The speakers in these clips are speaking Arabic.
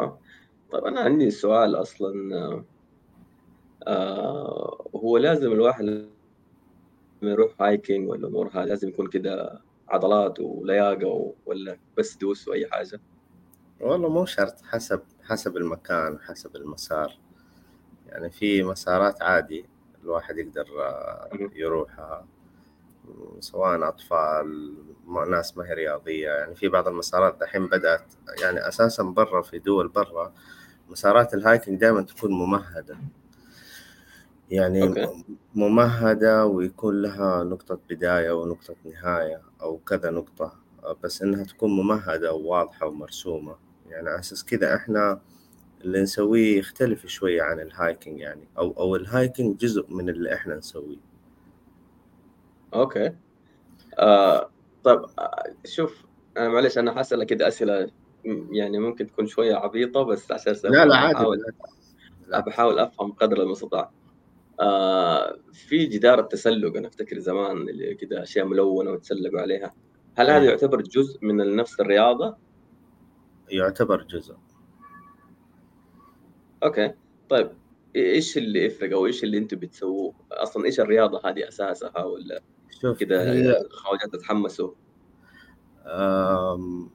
أيوه. طيب أنا عندي سؤال أصلًا آآ هو لازم الواحد لمّا يروح والّا الأمور هذه لازم يكون كده عضلات ولياقة والّا بس دوس وأي حاجة؟ والله مو شرط حسب حسب المكان حسب المسار يعني في مسارات عادي الواحد يقدر اهم. يروحها سواء أطفال م ناس ما هي رياضية يعني في بعض المسارات دحين بدأت يعني أساسًا برّا في دول برّا مسارات ال hiking دايمًا تكون ممهدة. يعني okay. م ممهدة ويكون لها نقطة بداية ونقطة نهاية أو كذا نقطة بس إنها تكون ممهدة وواضحة ومرسومة يعني أساس كذا إحنا اللي نسويه يختلف شوية عن ال hiking يعني أو أو ال hiking جزء من اللي إحنا نسويه. okay. آآ طيب آآ شوف أنا معلش أنا حاسألك كده أسئلة م يعني ممكن تكون شوية عبيطة بس عشان لا، لا عادي باحاول بالعكس، بالعكس. باحاول أفهم قدر المستطاع. آآ في جدار التسلق أنا أفتكر زمان اللي كده أشياء ملونة ويتسلقوا عليها، هل هذا أيوه. يعتبر جزء من نفس الرياضة؟ يعتبر جزء. okay. طيب إ إيش اللي يفرق أو إيش اللي أنتم بتسووه؟ أصلًا إيش الرياضة هذه أساسها والّا شوف الخواجات اتحمسوا؟ آمم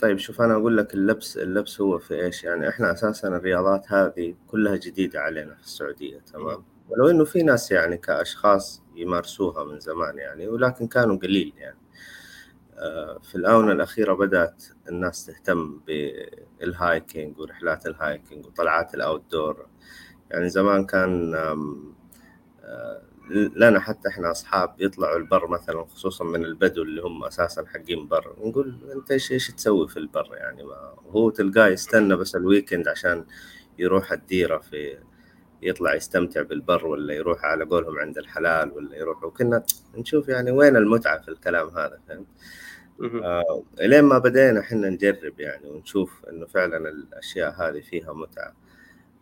طيب شوف أنا أقول لك اللبس اللبس هو في إيش، يعني إحنا أساسًا الرياضات هذه كلها جديدة علينا في السعودية اهم. تمام، ولو إنه في ناس يعني كأشخاص يمارسوها من زمان يعني ولكن كانوا قليل يعني. آآ في الآونة الأخيرة بدأت الناس تهتم بالhiking ورحلات الhiking وطلعات الoutdoor يعني زمان كان ل لنا حتى إحنا أصحاب يطلعوا البر مثلًا خصوصًا من البدو اللي هم أساسًا حقين بر، نقول أنت إيش إيش تسوي في البر يعني ما هو تلقاه يستنى بس الweekend عشان يروح الديرة في يطلع يستمتع بالبر والّا يروح على قولهم عند الحلال والّا يروح وكنا نشوف يعني وين المتعة في الكلام هذا فهمت؟ آآ إلين ما بدينا إحنا نجرب يعني ونشوف إنه فعلًا الأشياء هذه فيها متعة.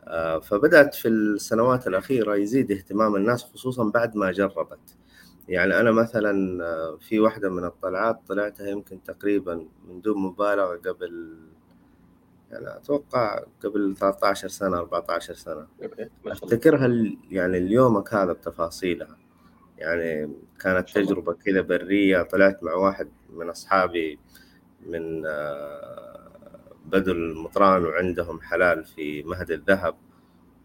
آآ فبدأت في السنوات الأخيرة يزيد اهتمام الناس خصوصًا بعد ما جربت. يعني أنا مثلًا في واحدة من الطلعات طلعتها يمكن تقريبًا من دون مبالغة قبل يعني أتوقع قبل 13 سنة 14 سنة. أفتكرها يعني ليومك هذا بتفاصيلها. يعني كانت. تجربة كذا برية طلعت مع واحد من أصحابي من بدو المطران وعندهم حلال في مهد الذهب،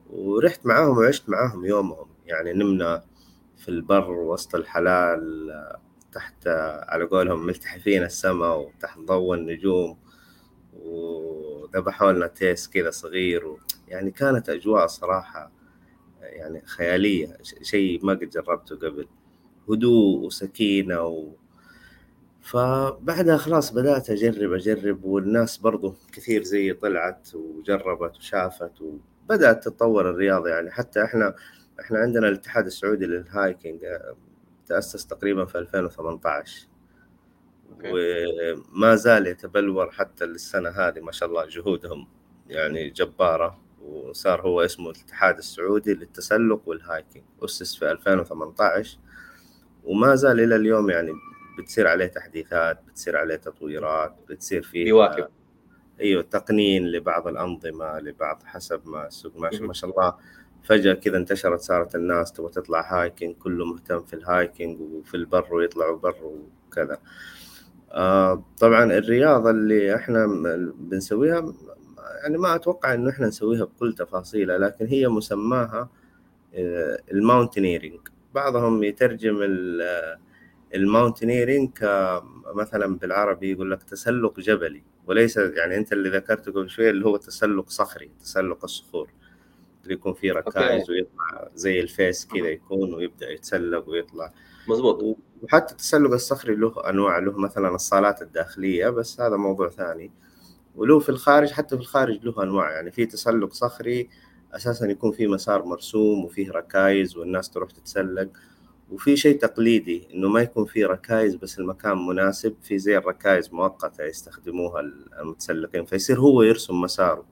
ورحت معاهم وعشت معاهم يومهم، يعني نمنا في البر وسط الحلال تحت على قولهم ملتحفين السما وتحت ضوء النجوم، وذبحوا لنا تيس كذا صغير. و يعني كانت أجواء صراحة يعني خيالية. شيء ما قد جربته قبل، هدوء وسكينة و فبعدها خلاص بدأت أجرب، أجرب والناس برضه كثير زيي طلعت وجربت وشافت وبدأت تتطور الرياضة يعني. حتى إحنا إحنا عندنا الاتحاد السعودي للhiking تأسس تقريبًا في 2018 أوكي. وما زال يتبلور حتى للسنة هذه ما شاء الله جهودهم يعني جبارة، وصار هو اسمه الاتحاد السعودي للتسلق والhiking أُسس في 2018 وما زال إلى اليوم يعني بتصير عليه تحديثات، بتصير عليه تطويرات، بتصير فيه بيواكب. أيوه تقنين لبعض الأنظمة لبعض حسب ما السوق ماشي،. ما شاء الله فجأة كذا انتشرت صارت الناس تبغى تطلع hiking كله مهتم في الhiking وفي البر ويطلعوا بر وكذا. آآ طبعًا الرياضة اللي إحنا م بنسويها يعني ما أتوقع إنه إحنا نسويها بكل تفاصيلها، لكن هي مسماها آآ ال mountaineering بعضهم يترجم ال ال mountaineering كمثلًا بالعربي يقول لك تسلق جبلي، وليس يعني أنت اللي ذكرته قبل شوية اللي هو تسلق صخري، تسلق الصخور، اللي يكون فيه okay. ركائز ويطلع زي ال face كذا. يكون ويبدأ يتسلق ويطلع. مضبوط. و وحتى التسلق الصخري له أنواع، له مثلًا الصالات الداخلية بس هذا موضوع ثاني، وله في الخارج حتى في الخارج له أنواع، يعني في تسلق صخري أساسًا يكون فيه مسار مرسوم وفيه ركايز والناس تروح تتسلق، وفي شيء تقليدي إنه ما يكون في ركايز بس المكان مناسب، في زي الركايز مؤقتة يستخدموها ال المتسلقين، فيصير هو يرسم مساره،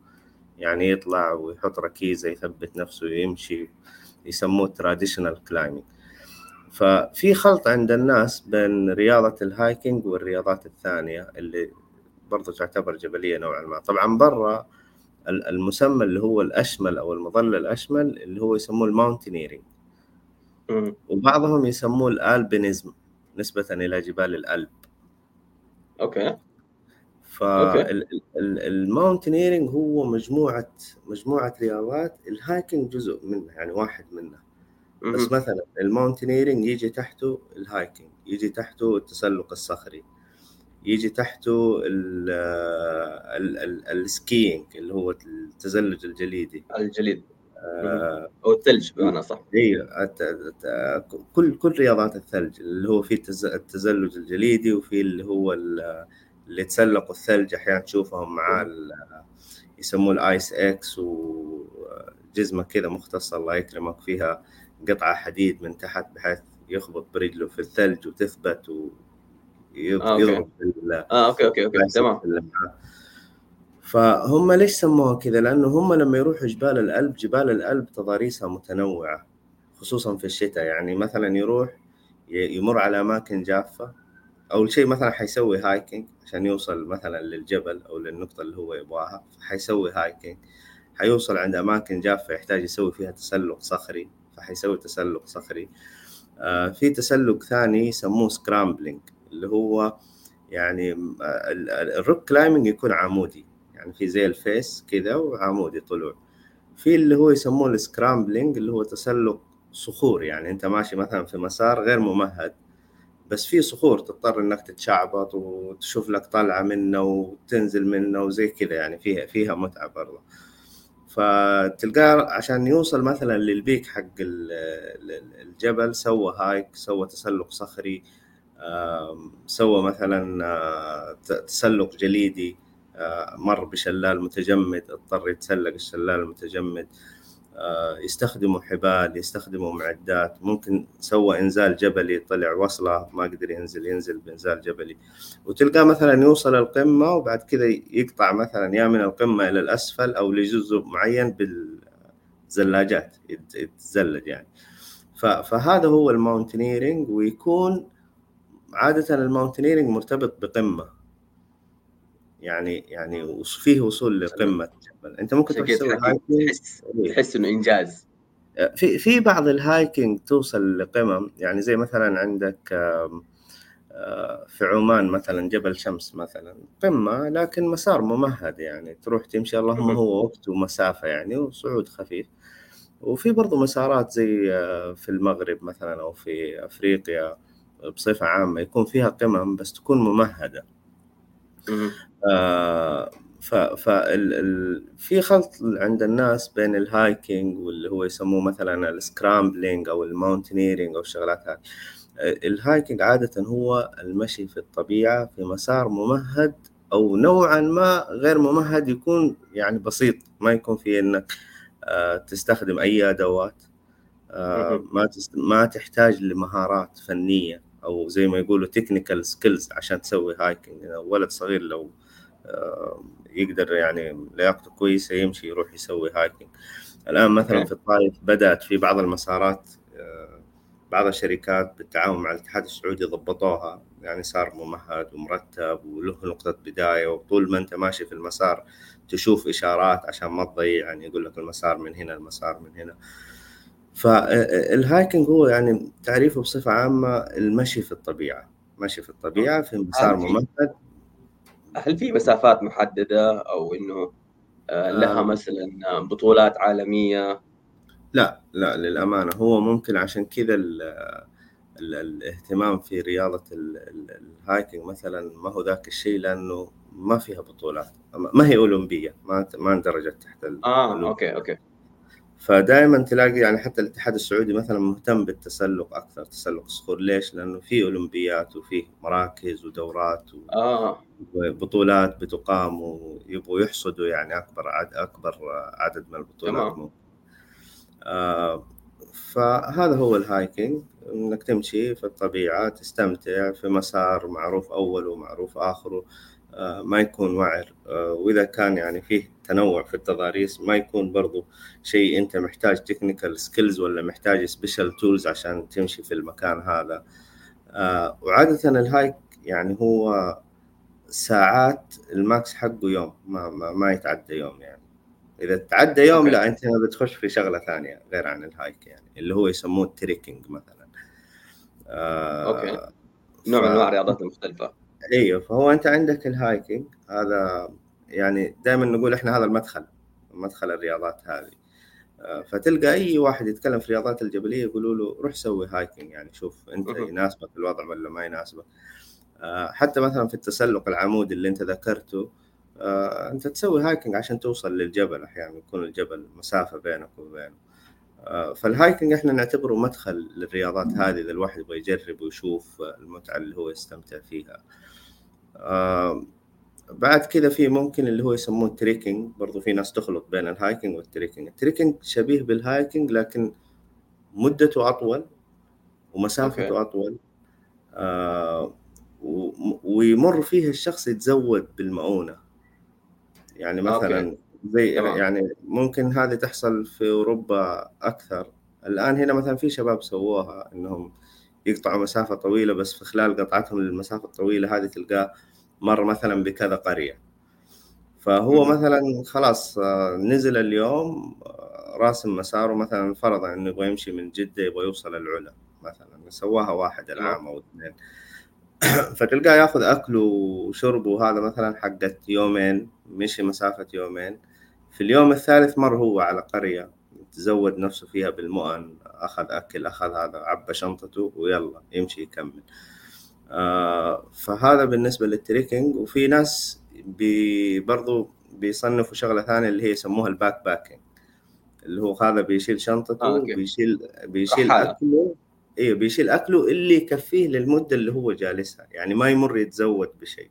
يعني يطلع ويحط ركيزة يثبت نفسه ويمشي، يسموه traditional climbing. ففي خلط عند الناس بين رياضة الhiking والرياضات الثانية اللي برضو تعتبر جبلية نوعا ما. طبعا برا المسمى اللي هو الأشمل أو المظلة الأشمل اللي هو يسموه وبعضهم يسموه ال alpinism نسبة إلى جبال الألب. okay. فال mountaineering هو مجموعة مجموعة رياضات ال hiking جزء منها يعني واحد منها بس مثلا ال mountaineering يجي تحته ال hiking يجي تحته التسلق الصخري يجي تحته ال skiing اللي هو التزلج الجليدي. الجليد أو الثلج بمعنى صح إيوه كل كل رياضات الثلج اللي هو في التزلج الجليدي وفي اللي هو اللي تسلقوا الثلج أحيانا تشوفهم مع يسموه الايس إكس وجزمة كذا مختصة الله يكرمك فيها قطعة حديد من تحت بحيث يخبط برجله في الثلج وتثبت ويضرب آه آه okay okay okay تمام. فهم ليش سموها كذا؟ لأنه هم لما يروحوا جبال الألب جبال الألب تضاريسها متنوعة خصوصا في الشتاء. يعني مثلا يروح يمر على أماكن جافة. أول شيء مثلا حيسوي hiking عشان يوصل مثلا للجبل أو للنقطة اللي هو يبغاها. حيسوي hiking حيوصل عند أماكن جافة يحتاج يسوي فيها تسلق صخري فحيسوي تسلق صخري. آه في تسلق ثاني يسموه scrambling اللي هو يعني ال rock climbing يكون عمودي. يعني في زي ال face كذا وعمودي طلوع في اللي هو يسموه ال scrambling اللي هو تسلق صخور يعني انت ماشي مثلا في مسار غير ممهد بس في صخور تضطر إنك تتشعبط وتشوف لك طلعة منه وتنزل منه وزي كذا يعني فيها فيها متعة برضه. فتلقاه عشان يوصل مثلا للبيك حق الجبل سوى هايك سوى تسلق صخري سوى مثلا آه، تسلق جليدي. مر بشلال متجمد اضطر يتسلق الشلال المتجمد. آه، يستخدموا حبال يستخدموا معدات. ممكن سوى إنزال جبلي طلع وصلة ما قدر ينزل ينزل بإنزال جبلي. وتلقاه مثلا يوصل القمة وبعد كذا يقطع مثلا يا من القمة إلى الأسفل أو لجزء معين بالزلاجات يتزلج يعني. فهذا هو ال mountaineering ويكون عادة ال mountaineering مرتبط بقمة. يعني يعني وفيه وصول لقمة الجبل أنت ممكن تسوي تحس إيه. تحس إنه إنجاز. في في بعض ال hiking توصل لقمم يعني زي مثلا عندك آه، في عمان مثلا جبل شمس مثلا قمة لكن مسار ممهد يعني. تروح تمشي اللهم هو وقت ومسافة يعني وصعود خفيف. وفي برضو مسارات زي آه، في المغرب مثلا أو في أفريقيا بصفة عامة يكون فيها قمم بس تكون ممهدة. آه ف في خلط عند الناس بين ال hiking واللي هو يسموه مثلا ال scrambling أو ال mountaineering أو الشغلات هذه ال hiking عادة هو المشي في الطبيعة في مسار ممهد أو نوعا ما غير ممهد يكون يعني بسيط ما يكون فيه إنك آه، تستخدم أي أدوات. آه، ما ما تحتاج لمهارات فنية أو زي ما يقولوا technical skills عشان تسوي hiking ولد صغير لو آه، يقدر يعني لياقته كويسة يمشي يروح يسوي hiking الآن مثلا في الطائف بدأت في بعض المسارات آه، بعض الشركات بالتعاون مع الاتحاد السعودي ضبطوها. يعني صار ممهد ومرتب وله نقطة بداية وطول ما أنت ماشي في المسار تشوف إشارات عشان ما تضيع. يعني يقول لك المسار من هنا المسار من هنا. فالهايكنج هو يعني تعريفه بصفة عامة المشي في الطبيعة. مشي في الطبيعة في مسار ممهد هل في مسافات محددة أو إنه آه، لها آه. مثلا بطولات عالمية؟ لا لا للأمانة. هو ممكن عشان كذا الاهتمام في رياضة ال hiking مثلا ما هو ذاك الشيء لأنه ما فيها بطولات. ما هي أولمبية ما ما أندرجت تحت آه okay okay. فدائما تلاقي يعني حتى الاتحاد السعودي مثلا مهتم بالتسلق أكثر تسلق الصخور ليش؟ لأنه في أولمبيات وفي مراكز ودورات و... آه. وبطولات بتقام ويبغوا يحصدوا يعني أكبر عدد أكبر عدد من البطولات تمام. آه فهذا هو ال hiking إنك تمشي في الطبيعة تستمتع في مسار معروف أوله ومعروف آخره ما يكون وعر. آه، وإذا كان يعني فيه تنوع في التضاريس ما يكون برضو شيء أنت محتاج technical skills ولا محتاج special tools عشان تمشي في المكان هذا. آه، وعادة ال hike يعني هو ساعات ال max حقه يوم ما ما, ما يتعدى يوم يعني. إذا تعدى يوم. لا أنت بتخش في شغلة ثانية غير عن ال hike يعني اللي هو يسموه ال trekking مثلا. آه okay. نوع من أنواع الرياضات المختلفة. أيوه فهو أنت عندك ال hiking هذا يعني دائما نقول إحنا هذا المدخل مدخل الرياضات هذه. آه، فتلقى أي واحد يتكلم في الرياضات الجبلية يقولوا له روح سوي hiking يعني شوف أنت يناسبك الوضع ولا ما يناسبك. آه، حتى مثلا في التسلق العمودي اللي أنت ذكرته آه، أنت تسوي hiking عشان توصل للجبل أحيانا يكون الجبل مسافة بينك وبينه. فال hiking إحنا نعتبره مدخل للرياضات هذه إذا الواحد يبغى يجرب ويشوف المتعة اللي هو يستمتع فيها. بعد كذا في ممكن اللي هو يسموه ال trekking برضو في ناس تخلط بين الهايكنج والتريكنج التريكنج شبيه بالهايكنج لكن مدته أطول ومسافته أوكي. أطول آه ويمر فيه الشخص يتزود بالمؤونة يعني مثلا. زي. يعني ممكن هذه تحصل في أوروبا أكثر الآن هنا مثلا في شباب سووها إنهم يقطعوا مسافة طويلة بس في خلال قطعتهم للمسافة الطويلة هذه تلقاه مر مثلا بكذا قرية. فهو م- مثلا خلاص آه، نزل اليوم آه، راسم مساره مثلا فرضا إنه يبغى يمشي من جدة يبغى يوصل العلا مثلا سواها واحد العام أو اثنين. فتلقاه ياخذ اكله وشربه وهذا مثلا حقت يومين مشي مسافة يومين. في اليوم الثالث مر هو على قرية تزود نفسه فيها بالمؤن أخذ أكل أخذ هذا عبى شنطته ويلا يمشي يكمل. آه فهذا بالنسبة لل trekking وفي ناس بي برضو بيصنفوا شغلة ثانية اللي هي يسموها ال backpacking اللي هو هذا بيشيل شنطته آه، بيشيل بيشيل أكله. أيوه بيشيل أكله اللي يكفيه للمدة اللي هو جالسها يعني ما يمر يتزود بشيء.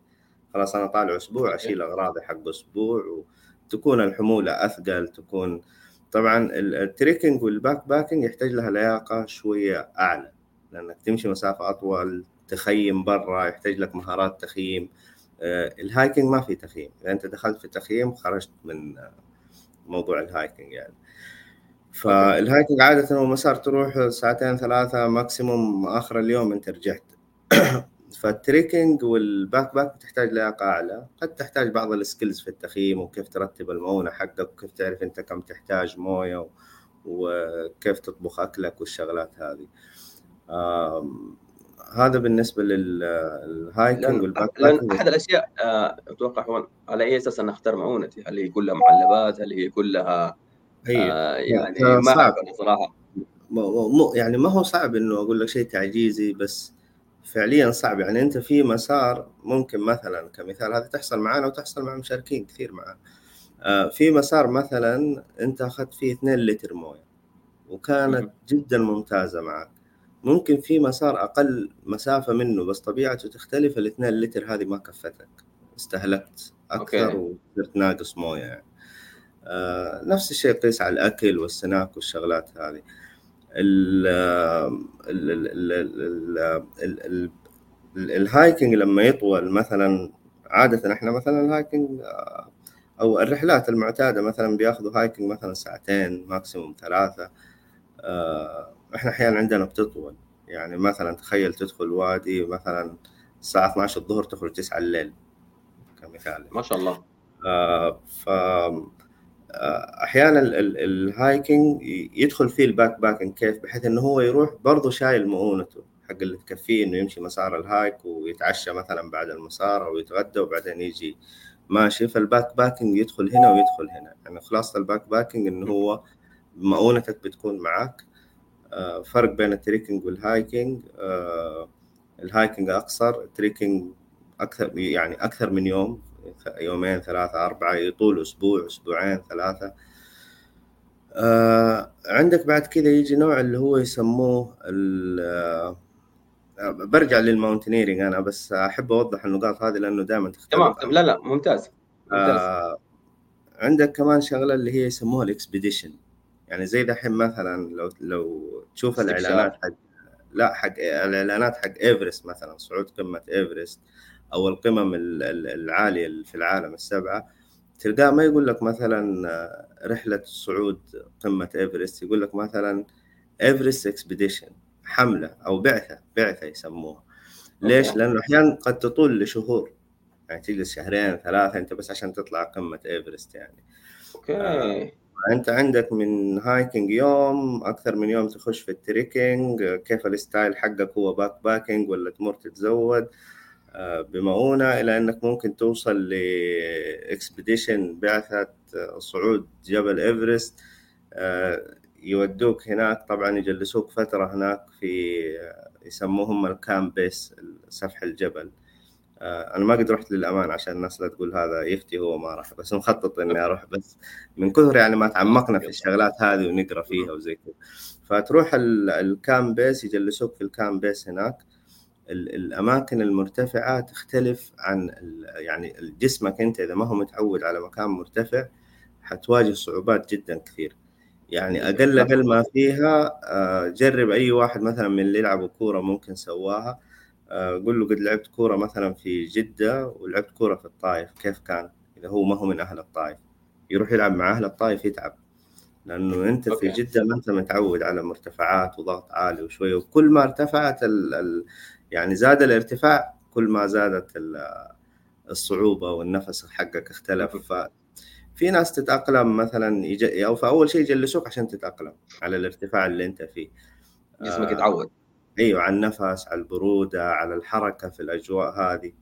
خلاص أنا طالع أسبوع أشيل أغراضي حق أسبوع وتكون الحمولة أثقل تكون طبعا ال trekking وال backpacking يحتاج لها لياقة شوية أعلى لأنك تمشي مسافة أطول تخيم برا يحتاج لك مهارات تخييم آه، ال hiking ما في تخييم إذا أنت دخلت في التخييم خرجت من موضوع ال hiking يعني. فال hiking عادة هو مسار تروح ساعتين ثلاثة maximum آخر اليوم أنت رجعت. فال trekking وال backpack تحتاج لياقة أعلى. قد تحتاج بعض ال skills في التخييم وكيف ترتب المؤونة حقك وكيف تعرف أنت كم تحتاج موية وكيف تطبخ أكلك والشغلات هذه. هذا بالنسبة لل hiking وال backpack أحد الأشياء آه، أتوقع هو على أي أساس أنا أختار مؤونتي هل هي كلها معلبات؟ هل هي كلها هي آه يعني ما صعب. صراحة مو يعني ما هو صعب إنه أقول لك شيء تعجيزي بس فعليا صعب. يعني أنت في مسار ممكن مثلا كمثال هذا تحصل معنا وتحصل مع مشاركين كثير معنا آه في مسار مثلا أنت أخذت فيه 2 لتر موية وكانت جدا ممتازة معك. ممكن في مسار أقل مسافة منه بس طبيعته تختلف ال 2 لتر هذه ما كفتك. استهلكت أكثر وصرت ناقص موية يعني. آه، نفس الشيء قيس على الأكل والسناك والشغلات هذه. ال hiking لما يطول مثلا عادة إحنا مثلا ال hiking آه، أو الرحلات المعتادة مثلا بياخذوا hiking مثلا ساعتين maximum ثلاثة. آه، إحنا أحيانا عندنا بتطول. يعني مثلا تخيل تدخل وادي مثلا الساعة 12 الظهر تخرج 9 الليل كمثال. ما شاء الله. ف أحيانا ال hiking يدخل فيه ال backpacking كيف بحيث إنه هو يروح برضه شايل مؤونته حق اللي تكفيه إنه يمشي مسار ال hike ويتعشى مثلا بعد المسار أو يتغدى وبعدين يجي. ماشي فال backpacking يدخل هنا ويدخل هنا. يعني خلاصة ال backpacking إنه هو مؤونتك بتكون معك آه، فرق بين ال trekking وال hiking. آه، ال hiking أقصر ال trekking أكثر يعني أكثر من يوم يومين ثلاثة أربعة يطول أسبوع أسبوعين ثلاثة. آه عندك بعد كذا يجي نوع اللي هو يسموه آه برجع لل mountaineering أنا بس أحب أوضح النقاط هذه لأنه دائما تختلف تمام. لا لا ممتاز, ممتاز. آه عندك كمان شغلة اللي هي يسموها ال expedition. يعني زي دحين مثلا لو لو تشوف الإعلانات حق لا حق الإعلانات حق إيفرست مثلا صعود قمة إيفرست أو القمم العالية في العالم السبعة تلقاه ما يقول لك مثلا آه، رحلة صعود قمة إيفرست يقول لك مثلا إيفرست expedition حملة أو بعثة بعثة يسموها. ليش؟ لأنه أحيانا قد تطول لشهور. يعني تجلس شهرين ثلاثة أنت بس عشان تطلع قمة إيفرست يعني. okay. آه. أنت عندك من hiking يوم أكثر من يوم تخش في ال trekking كيف ال style حقك هو backpacking ولا تمر تتزود آه، بمؤونة إلى أنك ممكن توصل ل expedition بعثة صعود جبل إيفرست يودوك هناك طبعا يجلسوك فترة هناك في يسموهم ال camp base سفح الجبل آه، أنا ما قد رحت للأمان عشان الناس لا تقول هذا يفتي هو ما راح بس مخطط إني أروح بس من كثر يعني ما تعمقنا في الشغلات هذه ونقرأ فيها وزي كذا. فتروح ال camp base يجلسوك في ال camp base هناك. الأماكن المرتفعة تختلف عن يعني جسمك أنت إذا ما هو متعود على مكان مرتفع حتواجه صعوبات جدا كثير. يعني أقل أقل ما فيها آه، جرب أي واحد مثلا من اللي يلعبوا كورة ممكن سواها. آه، قول له قد لعبت كورة مثلا في جدة ولعبت كورة في الطائف كيف كان؟ إذا هو ما هو من أهل الطائف. يروح يلعب مع أهل الطائف يتعب لأنه أنت في جدة ما أنت متعود على مرتفعات وضغط عالي وشويه وكل ما ارتفعت ال ال يعني زاد الارتفاع كل ما زادت الصعوبة والنفس حقك اختلف. في ناس تتأقلم مثلا يج... أو فاول شيء يجلسوك عشان تتأقلم على الارتفاع اللي أنت فيه. جسمك يتعود. آه أيوه على النفس على البرودة على الحركة في الأجواء هذه.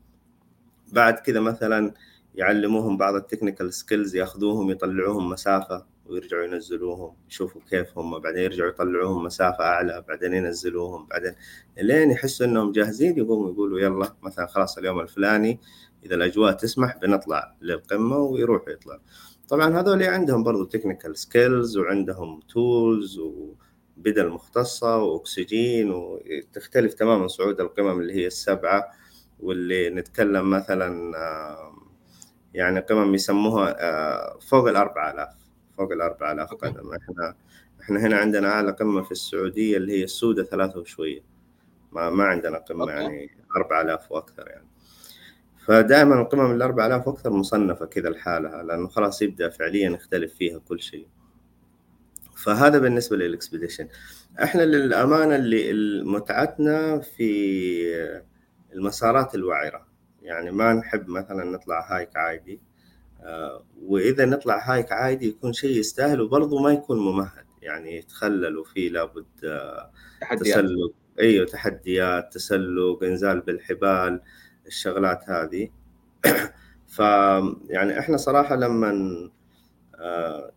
بعد كذا مثلا يعلموهم بعض ال technical skills ياخذوهم يطلعوهم مسافة ويرجعوا ينزلوهم يشوفوا كيف هم بعدين يرجعوا يطلعوهم مسافة أعلى بعدين ينزلوهم بعدين لين يحسوا إنهم جاهزين يقوموا يقولوا يلا مثلا خلاص اليوم الفلاني إذا الأجواء تسمح بنطلع للقمة ويروحوا يطلعوا. طبعا هذول عندهم برضو technical skills وعندهم tools وبدل مختصة وأكسجين وتختلف تماما صعود القمم اللي هي السبعة واللي نتكلم مثلا يعني قمم يسموها آه، فوق الأربعة آلاف فوق الأربعة آلاف قدم. إحنا إحنا هنا عندنا أعلى قمة في السعودية اللي هي السودة ثلاثة وشوية. ما ما عندنا قمة يعني أربعة آلاف وأكثر يعني. فدائما القمم ال 4000 وأكثر مصنفة كذا لحالها لأنه خلاص يبدأ فعليا يختلف فيها كل شيء. فهذا بالنسبة للإكسبيديشن. إحنا للأمانة اللي متعتنا في المسارات الوعرة. يعني ما نحب مثلا نطلع هايك عادي. آه، وإذا نطلع hike عادي يكون شيء يستاهل وبرضه ما يكون ممهد. يعني يتخلل وفيه لابد آه، تحديات. تسلق. أيوه تحديات تسلق إنزال بالحبال الشغلات هذه. ف يعني إحنا صراحة لما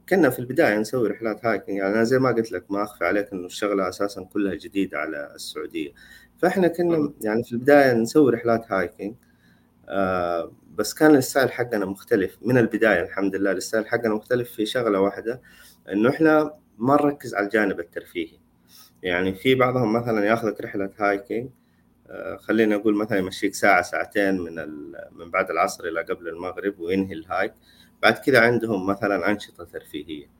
كنا في البداية نسوي رحلات hiking. يعني أنا زي ما قلت لك ما أخفي عليك إنه الشغلة أساسا كلها جديدة على السعودية. فإحنا كنا يعني في البداية نسوي رحلات hiking. آه، بس كان ال style حقنا مختلف من البداية الحمد لله. ال style حقنا مختلف في شغلة واحدة إنه إحنا ما نركز على الجانب الترفيهي. يعني في بعضهم مثلا ياخذك رحلة hiking. آه، خلينا نقول مثلا يمشيك ساعة ساعتين من من بعد العصر إلى قبل المغرب وينهي ال hike. بعد كذا عندهم مثلا أنشطة ترفيهية.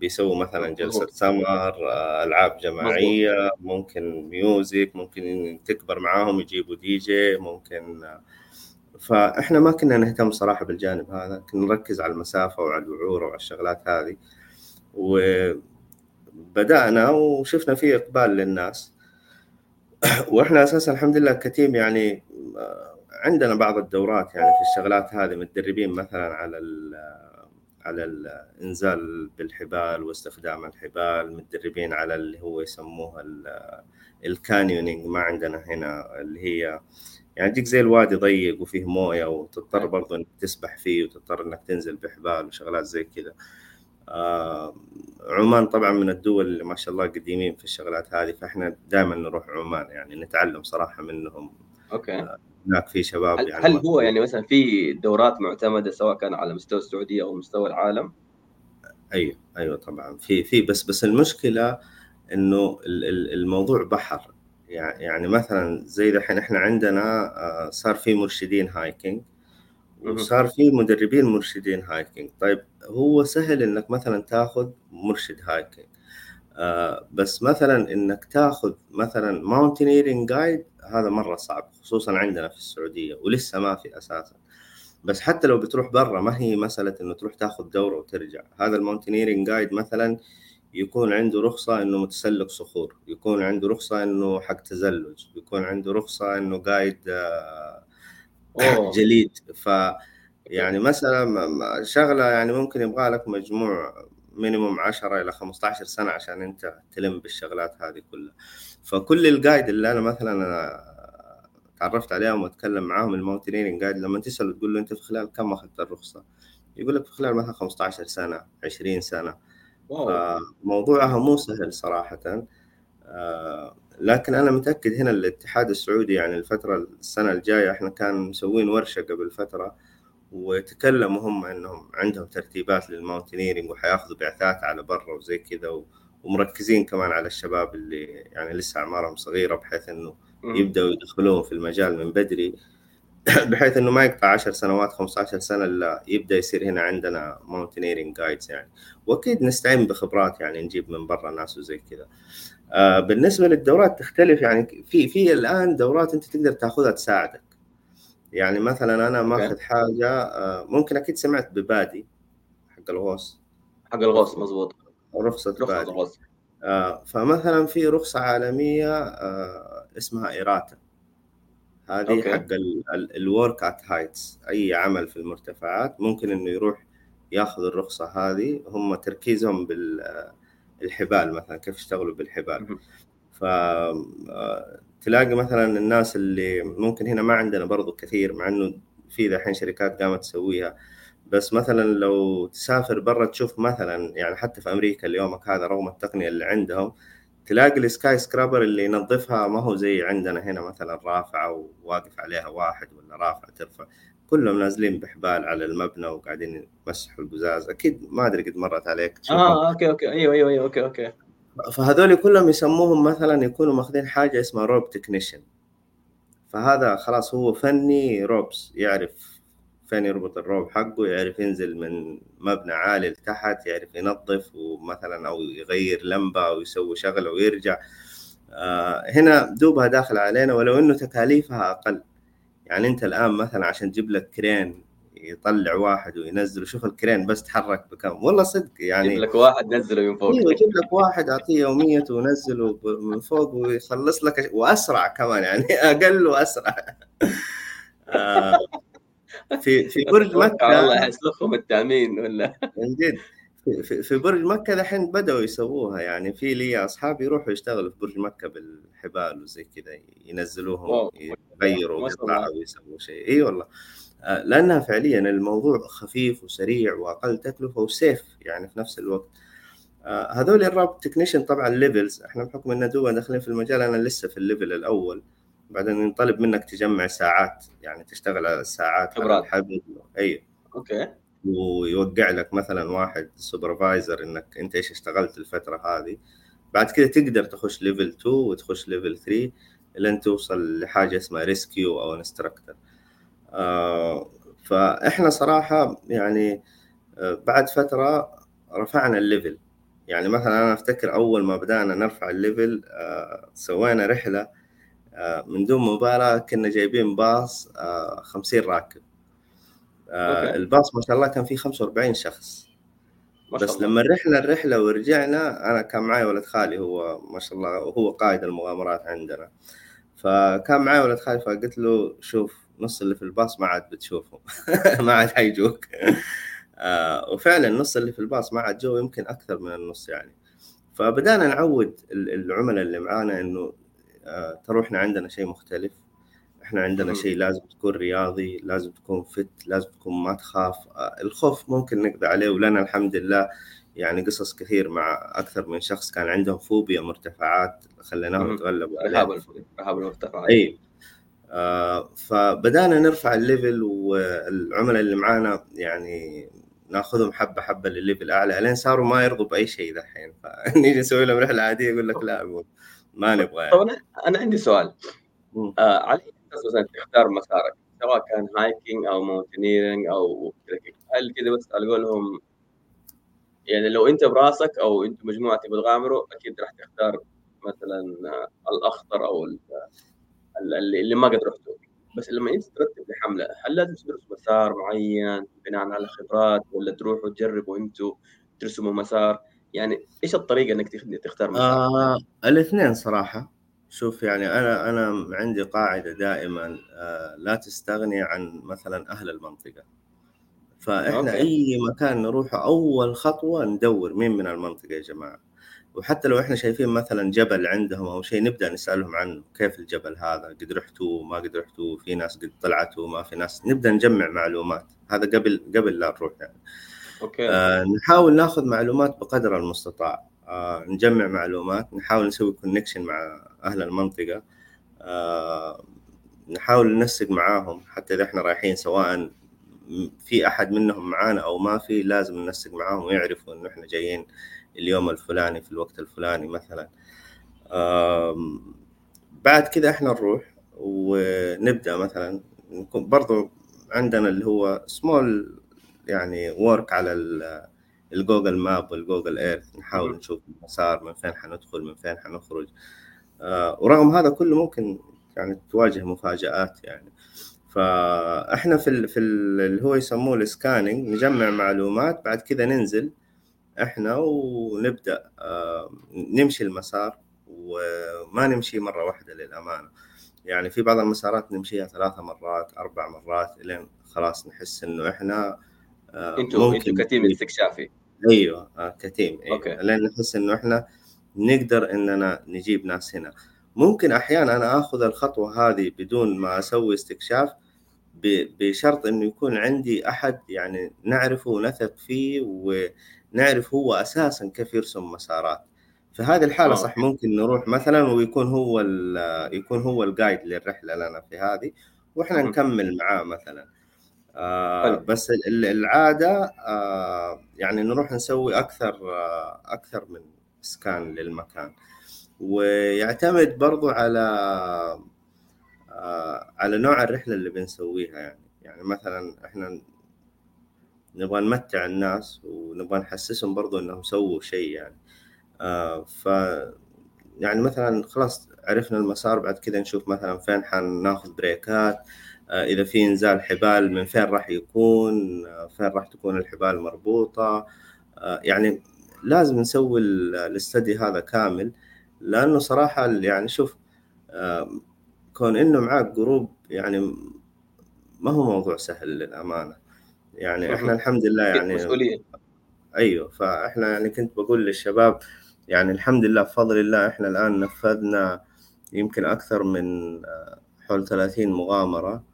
بيسووا مثلا جلسة سمر آه، ألعاب جماعية ممكن music ممكن تكبر معاهم يجيبوا دي جي ممكن فإحنا ما كنا نهتم صراحة بالجانب هذا. كنا نركز على المسافة وعلى الوعورة وعلى الشغلات هذه. وبدأنا وشفنا في إقبال للناس. وإحنا أساسا الحمد لله كتيم يعني آه، عندنا بعض الدورات يعني في الشغلات هذه متدربين مثلا على ال على الانزال بالحبال واستخدام الحبال متدربين على اللي هو يسموها ال canyoning ما عندنا هنا اللي هي يعني تجيك زي الوادي ضيق وفيه موية وتضطر برضه إنك تسبح فيه وتضطر إنك تنزل بحبال وشغلات زي كذا. آه، عمان طبعا من الدول اللي ما شاء الله قديمين في الشغلات هذه فإحنا دائما نروح عمان يعني نتعلم صراحة منهم. okay. آه، هناك في شباب هل يعني هل هو يعني مثلا في دورات معتمدة سواء كان على مستوى السعودية أو مستوى العالم؟ أيوه أيوه طبعا. في في بس بس المشكلة إنه الموضوع بحر. يعني مثلا زي الحين إحنا عندنا آه، صار في مرشدين hiking وصار في مدربين مرشدين hiking طيب هو سهل إنك مثلا تاخذ مرشد hiking آه بس مثلا إنك تاخذ مثلا mountaineering guide هذا مرة صعب خصوصا عندنا في السعودية ولسه ما في أساسا. بس حتى لو بتروح برا ما هي مسألة إنه تروح تاخذ دورة وترجع. هذا ال mountaineering guide مثلا يكون عنده رخصة إنه متسلق صخور، يكون عنده رخصة إنه حق تزلج، يكون عنده رخصة إنه قايد آه. جليد. ف يعني مثلا شغلة يعني ممكن يبغى لك مجموع minimum 10 إلى 15 سنة عشان أنت تلم بالشغلات هذه كلها. فكل ال guide اللي أنا مثلا أنا تعرفت عليهم وأتكلم معاهم ال mountaineering guide لما تساله تقول له أنت في خلال كم أخذت الرخصة؟ يقول لك في خلال مثلا 15 سنة 20 سنة. wow. فموضوعها مو سهل صراحة. آه، لكن أنا متأكد هنا الاتحاد السعودي يعني الفترة السنة الجاية إحنا كان مسوين ورشة قبل فترة وتكلموا هم إنهم عندهم ترتيبات لل mountaineering وحياخذوا بعثات على برا وزي كذا و- ومركزين كمان على الشباب اللي يعني لسه أعمارهم صغيرة بحيث إنه مم. يبدأوا يدخلوهم في المجال من بدري. بحيث إنه ما يقطع 10 سنوات 15 سنة إلا يبدأ يصير هنا عندنا mountaineering guides يعني. وأكيد نستعين بخبرات يعني نجيب من برا ناس وزي كذا. آه بالنسبة للدورات تختلف يعني في في الآن دورات أنت تقدر تأخذها تساعدك. يعني مثلا أنا. ماخذ حاجة آه ممكن أكيد سمعت ب PADI حق الغوص. حق الغوص مزبوط رخصة الغوص آه فمثلا في رخصة عالمية آه اسمها IRATA هذه okay. حق ال work at heights أي عمل في المرتفعات. ممكن إنه يروح ياخذ الرخصة هذه. هم تركيزهم بالحبال مثلا كيف يشتغلوا بالحبال. مهم. ف آه، مثلا الناس اللي ممكن هنا ما عندنا برضو كثير مع إنه في دحين شركات قامت تسويها. بس مثلا لو تسافر برا تشوف مثلا يعني حتى في أمريكا اليوم هذا رغم التقنية اللي عندهم تلاقي ال skyscraper اللي ينظفها ما هو زي عندنا هنا مثلا رافعة وواقف عليها واحد ولا رافعة ترفع. كلهم نازلين بحبال على المبنى وقاعدين يمسحوا القزاز. أكيد ما أدري قد مرت عليك. تشوفهم آه أوكي أوكي. أيوه أيوه أيوه okay okay. فهذول كلهم يسموهم مثلا يكونوا ماخذين حاجة اسمها rope technician فهذا خلاص هو فني ropes يعرف فين يربط ال rope حقه يعرف ينزل من مبنى عالي لتحت يعرف ينظف ومثلا أو يغير لمبة أو يسوي شغله ويرجع. آه هنا دوبها داخل علينا ولو إنه تكاليفها أقل. يعني أنت الآن مثلا عشان تجيب لك كرين يطلع واحد وينزل وشوف الكرين بس تحرك بكم. والله صدق يعني جيب لك واحد نزله من فوق. أيوه يجيب لك واحد أعطيه يوميته ونزله من فوق ويخلص لك. وأسرع كمان يعني أقل وأسرع. آه، في في برج أتوقع والله مكه يسلخهم التامين ولا؟ من جد. في- في, برج مكة دحين بدأوا يسووها. يعني في لي أصحابي يروحوا يشتغلوا في برج مكة بالحبال وزي كذا ينزلوهم. يغيروا قطع الله. أو يسووا شيء. إي والله. آه، لأنها فعليا الموضوع خفيف وسريع وأقل تكلفة و safe يعني في نفس الوقت. آه، هذول ال rope technician طبعا levels إحنا بحكم ان دوبنا داخلين في المجال أنا لسه في ال level الأول. بعدين ينطلب منك تجمع ساعات يعني تشتغل على الساعات خبرات. أي. okay. ويوقع لك مثلا واحد supervisor إنك أنت إيش اشتغلت الفترة هذه. بعد كده تقدر تخش level 2 وتخش level 3 لين توصل لحاجة اسمها rescue أو instructor آه فإحنا صراحة يعني آه بعد فترة رفعنا ال level يعني مثلا أنا أفتكر أول ما بدأنا نرفع ال level آه سوينا رحلة من دون مبالغه كنا جايبين باص آه 50 راكب. آه okay. الباص ما شاء الله كان فيه 45 شخص. بس ما شاء الله. لما رحنا الرحلة ورجعنا أنا كان معي ولد خالي هو ما شاء الله وهو قائد المغامرات عندنا. فكان معي ولد خالي فقلت له شوف نص اللي في الباص ما عاد بتشوفه ما عاد حيجوك. آه وفعلا النص اللي في الباص ما عاد جو يمكن أكثر من النص يعني. فبدأنا نعود ال- العملاء اللي معانا إنه آه ترى إحنا عندنا شيء مختلف. إحنا عندنا. شيء لازم تكون رياضي لازم تكون fit لازم تكون ما تخاف. آه، الخوف ممكن نقضي عليه ولنا الحمد لله يعني قصص كثير مع أكثر من شخص كان عندهم فوبيا مرتفعات خليناهم. يتغلبوا عليها رهاب المرتفعات. إي. آه فبدأنا نرفع ال level والعملاء اللي معانا يعني ناخذهم حبة حبة للل level أعلى لين صاروا ما يرضوا بأي شيء دحين فنيجي نسوي لهم رحلة عادية يقول لك لا ما نبغى. يعني طب أنا أنا عندي سؤال. آه على مثلا تختار مسارك سواء كان hiking أو mountaineering أو هل كذا بس على قولهم يعني لو أنت براسك أو أنت مجموعة تبغى تغامروا أكيد راح تختار مثلا آه، الأخطر أو ال- ال- اللي اللي ما قد رحته بس لما أنت ترتب لحملة هل لازم تدرس مسار معين بناء على خبرات ولا تروحوا تجربوا أنتوا ترسموا مسار؟ يعني إيش الطريقة إنك تخ- تختار؟ آه الاثنين صراحة. شوف يعني أنا أنا عندي قاعدة دائما آه، لا تستغني عن مثلا أهل المنطقة. فإحنا أوكي. أي مكان نروحه أول خطوة ندور مين من المنطقة يا جماعة. وحتى لو إحنا شايفين مثلا جبل عندهم أو شيء نبدأ نسألهم عنه كيف الجبل هذا؟ قد رحتوا؟ ما قد رحتوا؟ في ناس قد طلعتوا؟ ما في ناس؟ نبدأ نجمع معلومات. هذا قبل قبل لا نروح يعني. Okay. آه نحاول ناخذ معلومات بقدر المستطاع. آه نجمع معلومات نحاول نسوي connection مع أهل المنطقة. آه نحاول ننسق معاهم حتى إذا إحنا رايحين سواء في أحد منهم معانا أو ما في لازم ننسق معاهم ويعرفوا إنه إحنا جايين اليوم الفلاني في الوقت الفلاني مثلا. بعد كده إحنا نروح ونبدأ مثلا. برضو عندنا اللي هو small يعني work على ال- ال Google Maps وال Google Earth نحاول. نشوف المسار من فين حندخل من فين حنخرج. آه، ورغم هذا كله ممكن يعني تواجه مفاجآت يعني. فاحنا في ال في ال اللي هو يسموه ال scanning نجمع معلومات بعد كذا ننزل إحنا ونبدأ آه، نمشي المسار وما نمشي مرة واحدة للأمانة. يعني في بعض المسارات نمشيها ثلاثة مرات أربع مرات لين خلاص نحس إنه إحنا أنتوا أنتوا كتيم استكشافي أيوه آه، كتيم أيوة. أوكي. لين نحس إنه إحنا نقدر إننا نجيب ناس هنا ممكن أحيانا أنا آخذ الخطوة هذه بدون ما أسوي استكشاف بشرط إنه يكون عندي أحد يعني نعرفه ونثق فيه ونعرف هو أساسا كيف يرسم مسارات في هذه الحالة آه. صح ممكن نروح مثلا ويكون هو يكون هو الجايد للرحلة لنا في هذه وإحنا. نكمل معاه مثلا آه. بس ال- العادة آه يعني نروح نسوي أكثر آه أكثر من سكان للمكان. ويعتمد برضو على آه على نوع الرحلة اللي بنسويها يعني. يعني مثلا إحنا نبغى نمتع الناس ونبغى نحسسهم برضو إنهم سووا شيء يعني. آه ف يعني مثلا خلاص عرفنا المسار بعد كذا نشوف مثلا فين حناخذ breakات. آه، إذا في إنزال حبال من فين راح يكون آه، فين راح تكون الحبال مربوطة. آه، يعني لازم نسوي ال- الـ study هذا كامل لأنه صراحة يعني شوف آه، كون إنه معاك group يعني ما هو موضوع سهل للأمانة. يعني إحنا. الحمد لله يعني مسؤولية؟ أيوه فإحنا يعني كنت بقول للشباب يعني الحمد لله بفضل الله إحنا الآن نفذنا يمكن أكثر من آه، حول 30 مغامرة.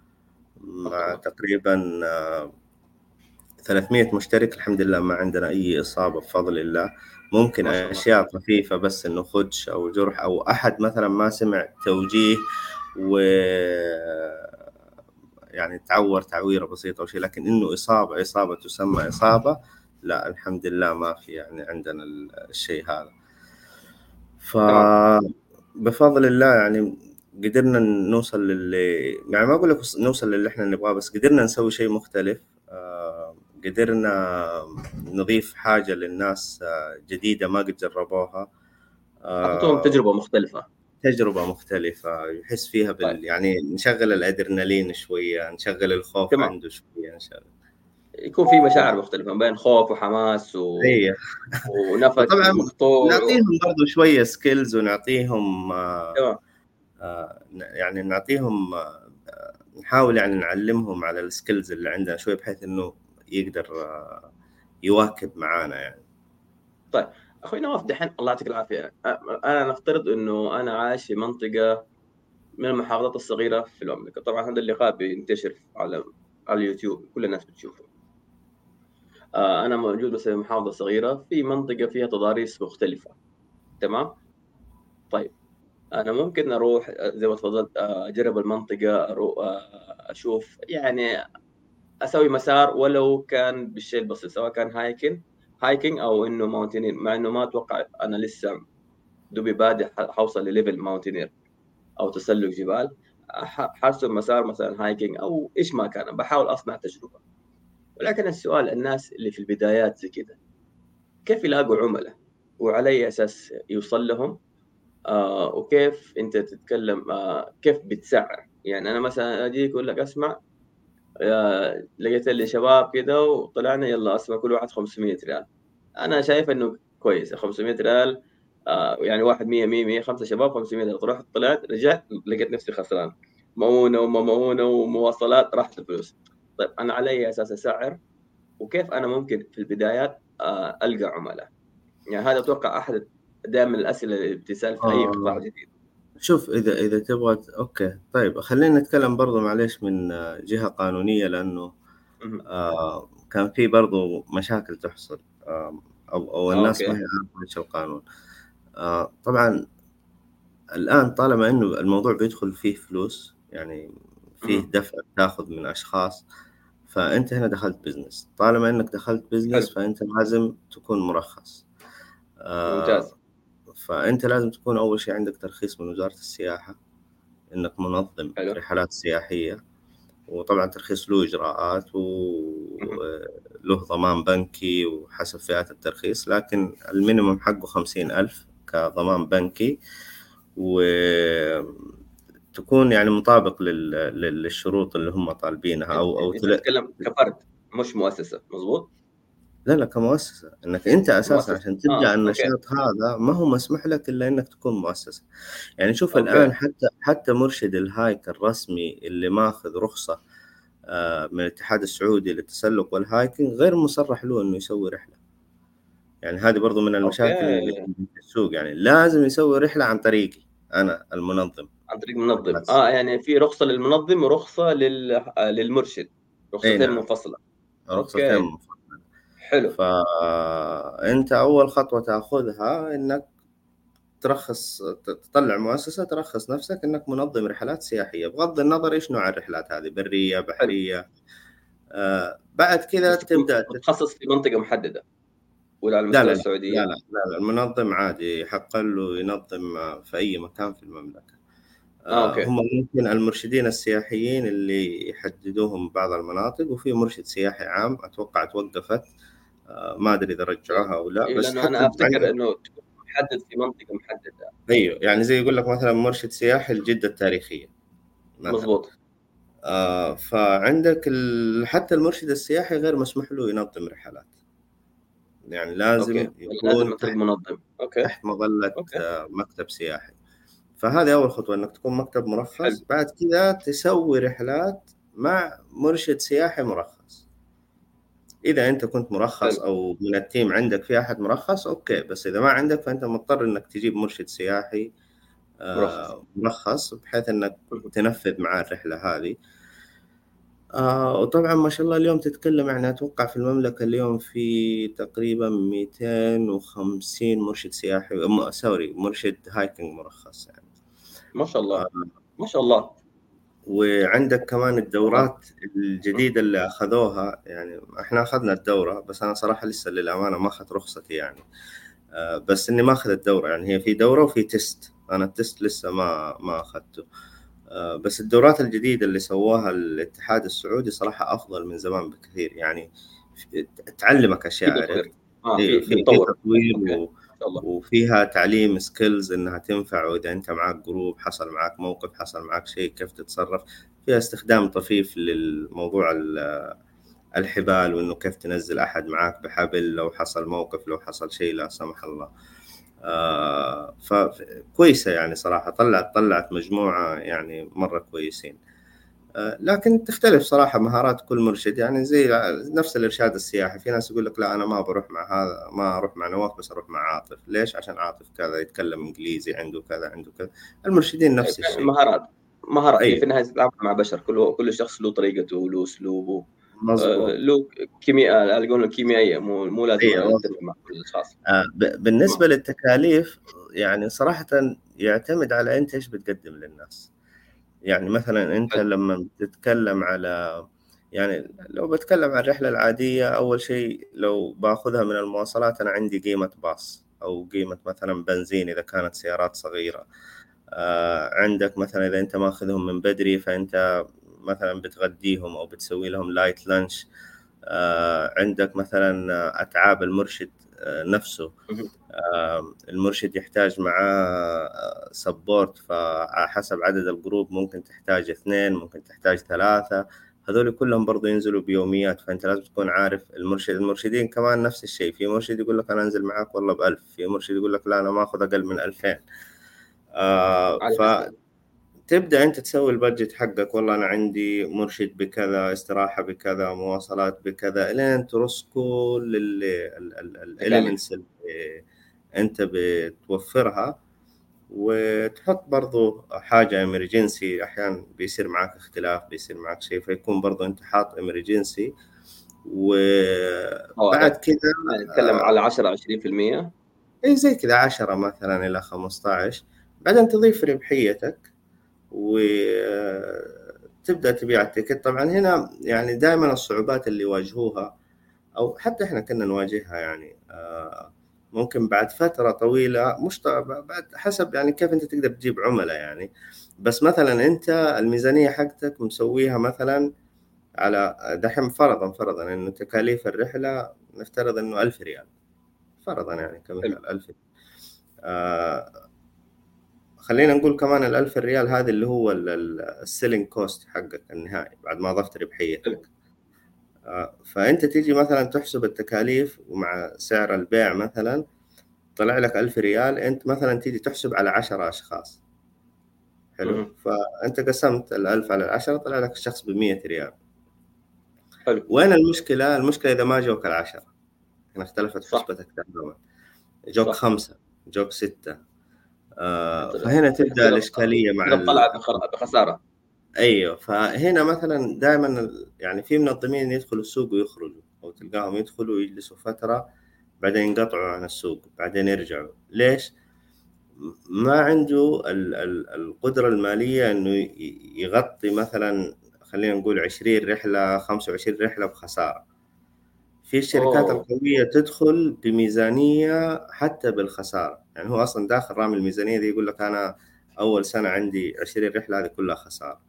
مع. تقريبا آه، 300 مشترك الحمد لله ما عندنا أي إصابة بفضل الله ممكن. أشياء طفيفه بس إنه خدش أو جرح أو أحد مثلا ما سمع توجيه و يعني تعور تعويرة بسيطة أو شيء لكن إنه إصابة إصابة تسمى إصابة لا الحمد لله ما في يعني عندنا الشيء هذا ف بفضل الله يعني قدرنا نوصل للي يعني ما أقول لك نوصل للي إحنا نبغاه بس قدرنا نسوي شيء مختلف. آه، قدرنا نضيف حاجة للناس آه، جديدة ما قد جربوها. آه، اعطيتهم تجربه مختلفة. تجربة مختلفة يحس فيها بال طيب. يعني نشغل الأدرينالين شوية نشغل الخوف تمام. عنده شوية نشغل. يكون في مشاعر مختلفة بين خوف وحماس و... هي ونفس مقطوع نعطيهم برضو شوية skills ونعطيهم آه، تمام. آه، يعني نعطيهم آه، نحاول يعني نعلمهم على ال skills اللي عندنا شوي بحيث إنه يقدر آه، يواكب معانا يعني. أخوي نواف دحين الله يعطيك العافية. أنا نفترض إنه أنا عايش في منطقة من المحافظات الصغيرة في المملكة. طبعا هذا اللقاء بينتشر على على اليوتيوب كل الناس بتشوفه. آه، أنا موجود مثلا في محافظة صغيرة في منطقة فيها تضاريس مختلفة. تمام؟ طيب. أنا ممكن أروح آه، زي ما تفضلت آه، أجرب المنطقة أروح آه، أشوف يعني أسوي مسار ولو كان بالشيء البسيط سواء كان هايكن hiking أو إنه mountaineer مع إنه ما أتوقع أنا لسه دوبي بادئ حوصل لل level mountaineer أو تسلق جبال. ح- حرسم مسار مثلا hiking أو إيش ما كان بحاول أصنع تجربة. ولكن السؤال الناس اللي في البدايات زي كده كيف يلاقوا عملاء؟ وعلى أي أساس يوصل لهم؟ آه وكيف انت تتكلم آه كيف بتسعر يعني أنا مثلا اجيك أقول لك أسمع آه لقيت لي شباب كده وطلعنا يلا أسمع كل واحد 500 ريال. أنا شايف إنه كويس 500 ريال آه يعني واحد 100 100 100 خمسة شباب 500 رحت طلعت رجعت لقيت نفسي خسران. مؤونة ومؤونه ومواصلات راحت الفلوس. طيب أنا على اي أساس اسعر وكيف أنا ممكن في البدايات آه ألقى عملاء؟ يعني هذا أتوقع أحد دائما الأسئلة اللي بتسأل في أي آه. قطاع جديد شوف إذا إذا تبغى أوكي طيب خلينا نتكلم برضو معليش من جهة قانونية لأنه. آه كان في برضو مشاكل تحصل آه أو أو الناس okay. ما هي عارفة إيش القانون آه طبعا الآن طالما إنه الموضوع بيدخل فيه فلوس يعني فيه. دفع تاخذ من أشخاص فأنت هنا دخلت business طالما إنك دخلت business. فأنت لازم تكون مرخص آه ممتاز فأنت لازم تكون أول شيء عندك ترخيص من وزارة السياحة إنك منظم حلو. رحلات سياحية وطبعا ترخيص له إجراءات وله ضمان بنكي وحسب فئات الترخيص لكن المينيموم حقه خمسين ألف كضمان بنكي وتكون يعني مطابق لل- لل- للشروط اللي هم طالبينها أو أو. تتكلم كفرد مش مؤسسة مظبوط لا لا كمؤسسة إنك أنت أساسا. عشان تبدا آه، النشاط هذا ما هو مسموح لك إلا إنك تكون مؤسسة يعني شوف okay. الآن حتى حتى مرشد ال hike الرسمي اللي ماخذ رخصة آه، من الاتحاد السعودي للتسلق وال hiking غير مصرح له إنه يسوي رحلة يعني هذه برضو من المشاكل. اللي في السوق يعني لازم يسوي رحلة عن طريقي أنا المنظم عن طريق منظم بس. آه يعني في رخصة للمنظم ورخصة لل... آه، للمرشد رخصتين نعم. منفصلة رخصتين. منفصلة. حلو. فأنت أول خطوة تأخذها إنك ترخص تطلع مؤسسة ترخص نفسك إنك منظم رحلات سياحية. بغض النظر إيش نوع الرحلات هذه برية بحرية. آه بعد كذا تبدأ متخصص في منطقة محددة. ولا على مستوى السعودية؟ لا, لا, لا, لا المنظم عادي يحق له ينظم في أي مكان في المملكة. آه، أوكي. هم ممكن المرشدين السياحيين اللي يحددوهم بعض المناطق وفي مرشد سياحي عام أتوقع توقفت. آه، ما أدري إذا رجعوها أو لا إيه، بس لأنه أنا أفتكر إنه تكون محدد في منطقة محددة. أيوه يعني زي يقول لك مثلا مرشد سياحي لجدة التاريخية. مضبوط آه فعندك ال... حتى المرشد السياحي غير مسموح له ينظم رحلات. يعني لازم لازم يكون طريق تحت, منظم. okay. تحت مظلة okay. آه مكتب سياحي. فهذه أول خطوة إنك تكون مكتب مرخص. حلو. بعد كذا تسوي رحلات مع مرشد سياحي مرخص. إذا أنت كنت مرخص. أو من ال team عندك في أحد مرخص okay. بس إذا ما عندك فأنت مضطر إنك تجيب مرشد سياحي آه مرخص. بحيث إنك تنفذ معاه الرحلة هذه. آه وطبعا ما شاء الله اليوم تتكلم يعني أتوقع في المملكة اليوم في تقريبا 250 مرشد سياحي sorry مرشد hiking مرخص يعني. ما شاء الله. آه. ما شاء الله. وعندك كمان الدورات الجديدة اللي أخذوها يعني إحنا أخذنا الدورة بس أنا صراحة لسه للأمانة ما أخذت رخصتي يعني. آه، بس إني ما اخذ الدورة يعني هي في دورة وفي test أنا ال test لسه ما ما أخذته. آه، بس الدورات الجديدة اللي سووها الاتحاد السعودي صراحة أفضل من زمان بكثير. يعني تعلمك في أشياء. عرفت تطوير. آه إيه، في في في تطوير الله. وفيها تعليم skills إنها تنفع وإذا أنت معك group حصل معك موقف حصل معك شيء كيف تتصرف؟ فيها استخدام طفيف للموضوع ال- الحبال وإنه كيف تنزل أحد معك بحبل لو حصل موقف لو حصل شيء لا سمح الله. آه فكويسه يعني صراحة طلعت طلعت مجموعة يعني مرة كويسين. لكن تختلف صراحة مهارات كل مرشد. يعني زي نفس الإرشاد السياحي في ناس يقول لك لا أنا ما بروح مع هذا ما أروح مع نواف بس أروح مع عاطف. ليش؟ عشان عاطف كذا يتكلم إنجليزي عنده كذا عنده كذا. المرشدين نفس الشيء. مهارات مهارات. أيوة. في النهاية تتعامل مع بشر. كل كل شخص له طريقته وله أسلوبه. آه، مظبوط له كيمياء قولنا كيميائيه مو مو لازم أيوة. نتفق مع كل الأشخاص. آه، ب- بالنسبة للتكاليف يعني صراحة يعتمد على أنت إيش بتقدم للناس. يعني مثلا حلو. لما بتتكلم على يعني لو بتكلم عن الرحلة العادية أول شيء لو باخذها من المواصلات أنا عندي قيمة باص أو قيمة مثلا بنزين إذا كانت سيارات صغيرة آه عندك مثلا إذا أنت ماخذهم من بدري فأنت مثلا بتغديهم أو بتسوي لهم light lunch آه عندك مثلا أتعاب المرشد نفسه. آه، المرشد يحتاج معاه support فحسب عدد ال group ممكن تحتاج اثنين ممكن تحتاج ثلاثة. هذول كلهم برضو ينزلوا بيوميات فأنت لازم تكون عارف المرشد المرشدين كمان نفس الشيء. في مرشد يقول لك أنا أنزل معاك والله بألف في مرشد يقول لك لا أنا ما آخذ أقل من 2000 آه ف تبدأ أنت تسوي ال budget حقك. والله أنا عندي مرشد بكذا استراحة بكذا مواصلات بكذا إلين ترص كل ال elements اللي أنت بتوفرها وتحط برضو حاجة emergency أحيانا بيصير معك اختلاف بيصير معك شيء فيكون برضو أنت حاط emergency وبعد كذا نتكلم على 10 20% اي زي كذا 10 مثلا إلى 15 بعدين تضيف ربحيتك. وتبدأ تبيع التيكت. طبعا هنا يعني دائما الصعوبات اللي يواجهوها أو حتى إحنا كنا نواجهها يعني آه ممكن بعد فترة طويلة مش بعد حسب يعني كيف أنت تقدر تجيب عملاء يعني. بس مثلا أنت الميزانية حقتك مسويها مثلا على دحين فرضا فرضا إنه تكاليف الرحلة نفترض إنه ألف ريال فرضا يعني كمثال ألف آه خلينا نقول كمان الألف ريال هذا اللي هو ال selling cost حقك النهائي بعد ما ضفت ربحيتك فأنت تيجي مثلا تحسب التكاليف ومع سعر البيع مثلا طلع لك ألف ريال أنت مثلا تيجي تحسب على عشرة أشخاص. حلو. فأنت قسمت الألف على العشرة طلع لك الشخص ب ريال. حلو. وين المشكلة؟ المشكلة إذا ما جوك العشرة. هنا اختلفت حسبتك تماما. جوك صح. خمسة جوك ستة. آه فهنا تبدأ الإشكالية مع طلعت بخسارة. أيوه فهنا مثلا دائما يعني في منظمين يدخلوا السوق ويخرجوا أو تلقاهم يدخلوا ويجلسوا فترة بعدين ينقطعوا عن السوق بعدين يرجعوا. ليش؟ ما عنده القدرة المالية إنه يغطي مثلا خلينا نقول 20 رحلة 25 رحلة بخسارة. في الشركات أوه. القوية تدخل بميزانية حتى بالخسارة. يعني هو أصلا داخل رامي الميزانية دي يقول لك أنا أول سنة عندي 20 رحلة هذه كلها خسارة.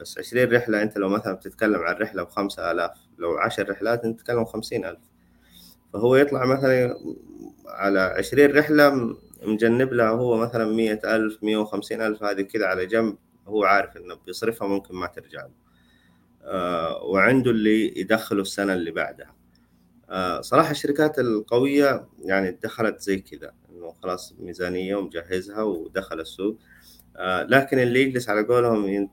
بس 20 رحلة أنت لو مثلا بتتكلم عن رحلة بخمسة آلاف لو عشر رحلات أنت تتكلم خمسين ألف فهو يطلع مثلا على عشرين رحلة مجنب لها هو مثلا مية ألف مية وخمسين ألف هذه كذا على جنب هو عارف إنه بيصرفها ممكن ما ترجع له. آه وعنده اللي يدخله السنة اللي بعدها. آه صراحة الشركات القوية يعني دخلت زي كذا إنه خلاص ميزانية ومجهزها ودخل السوق. آه لكن اللي يجلس على قولهم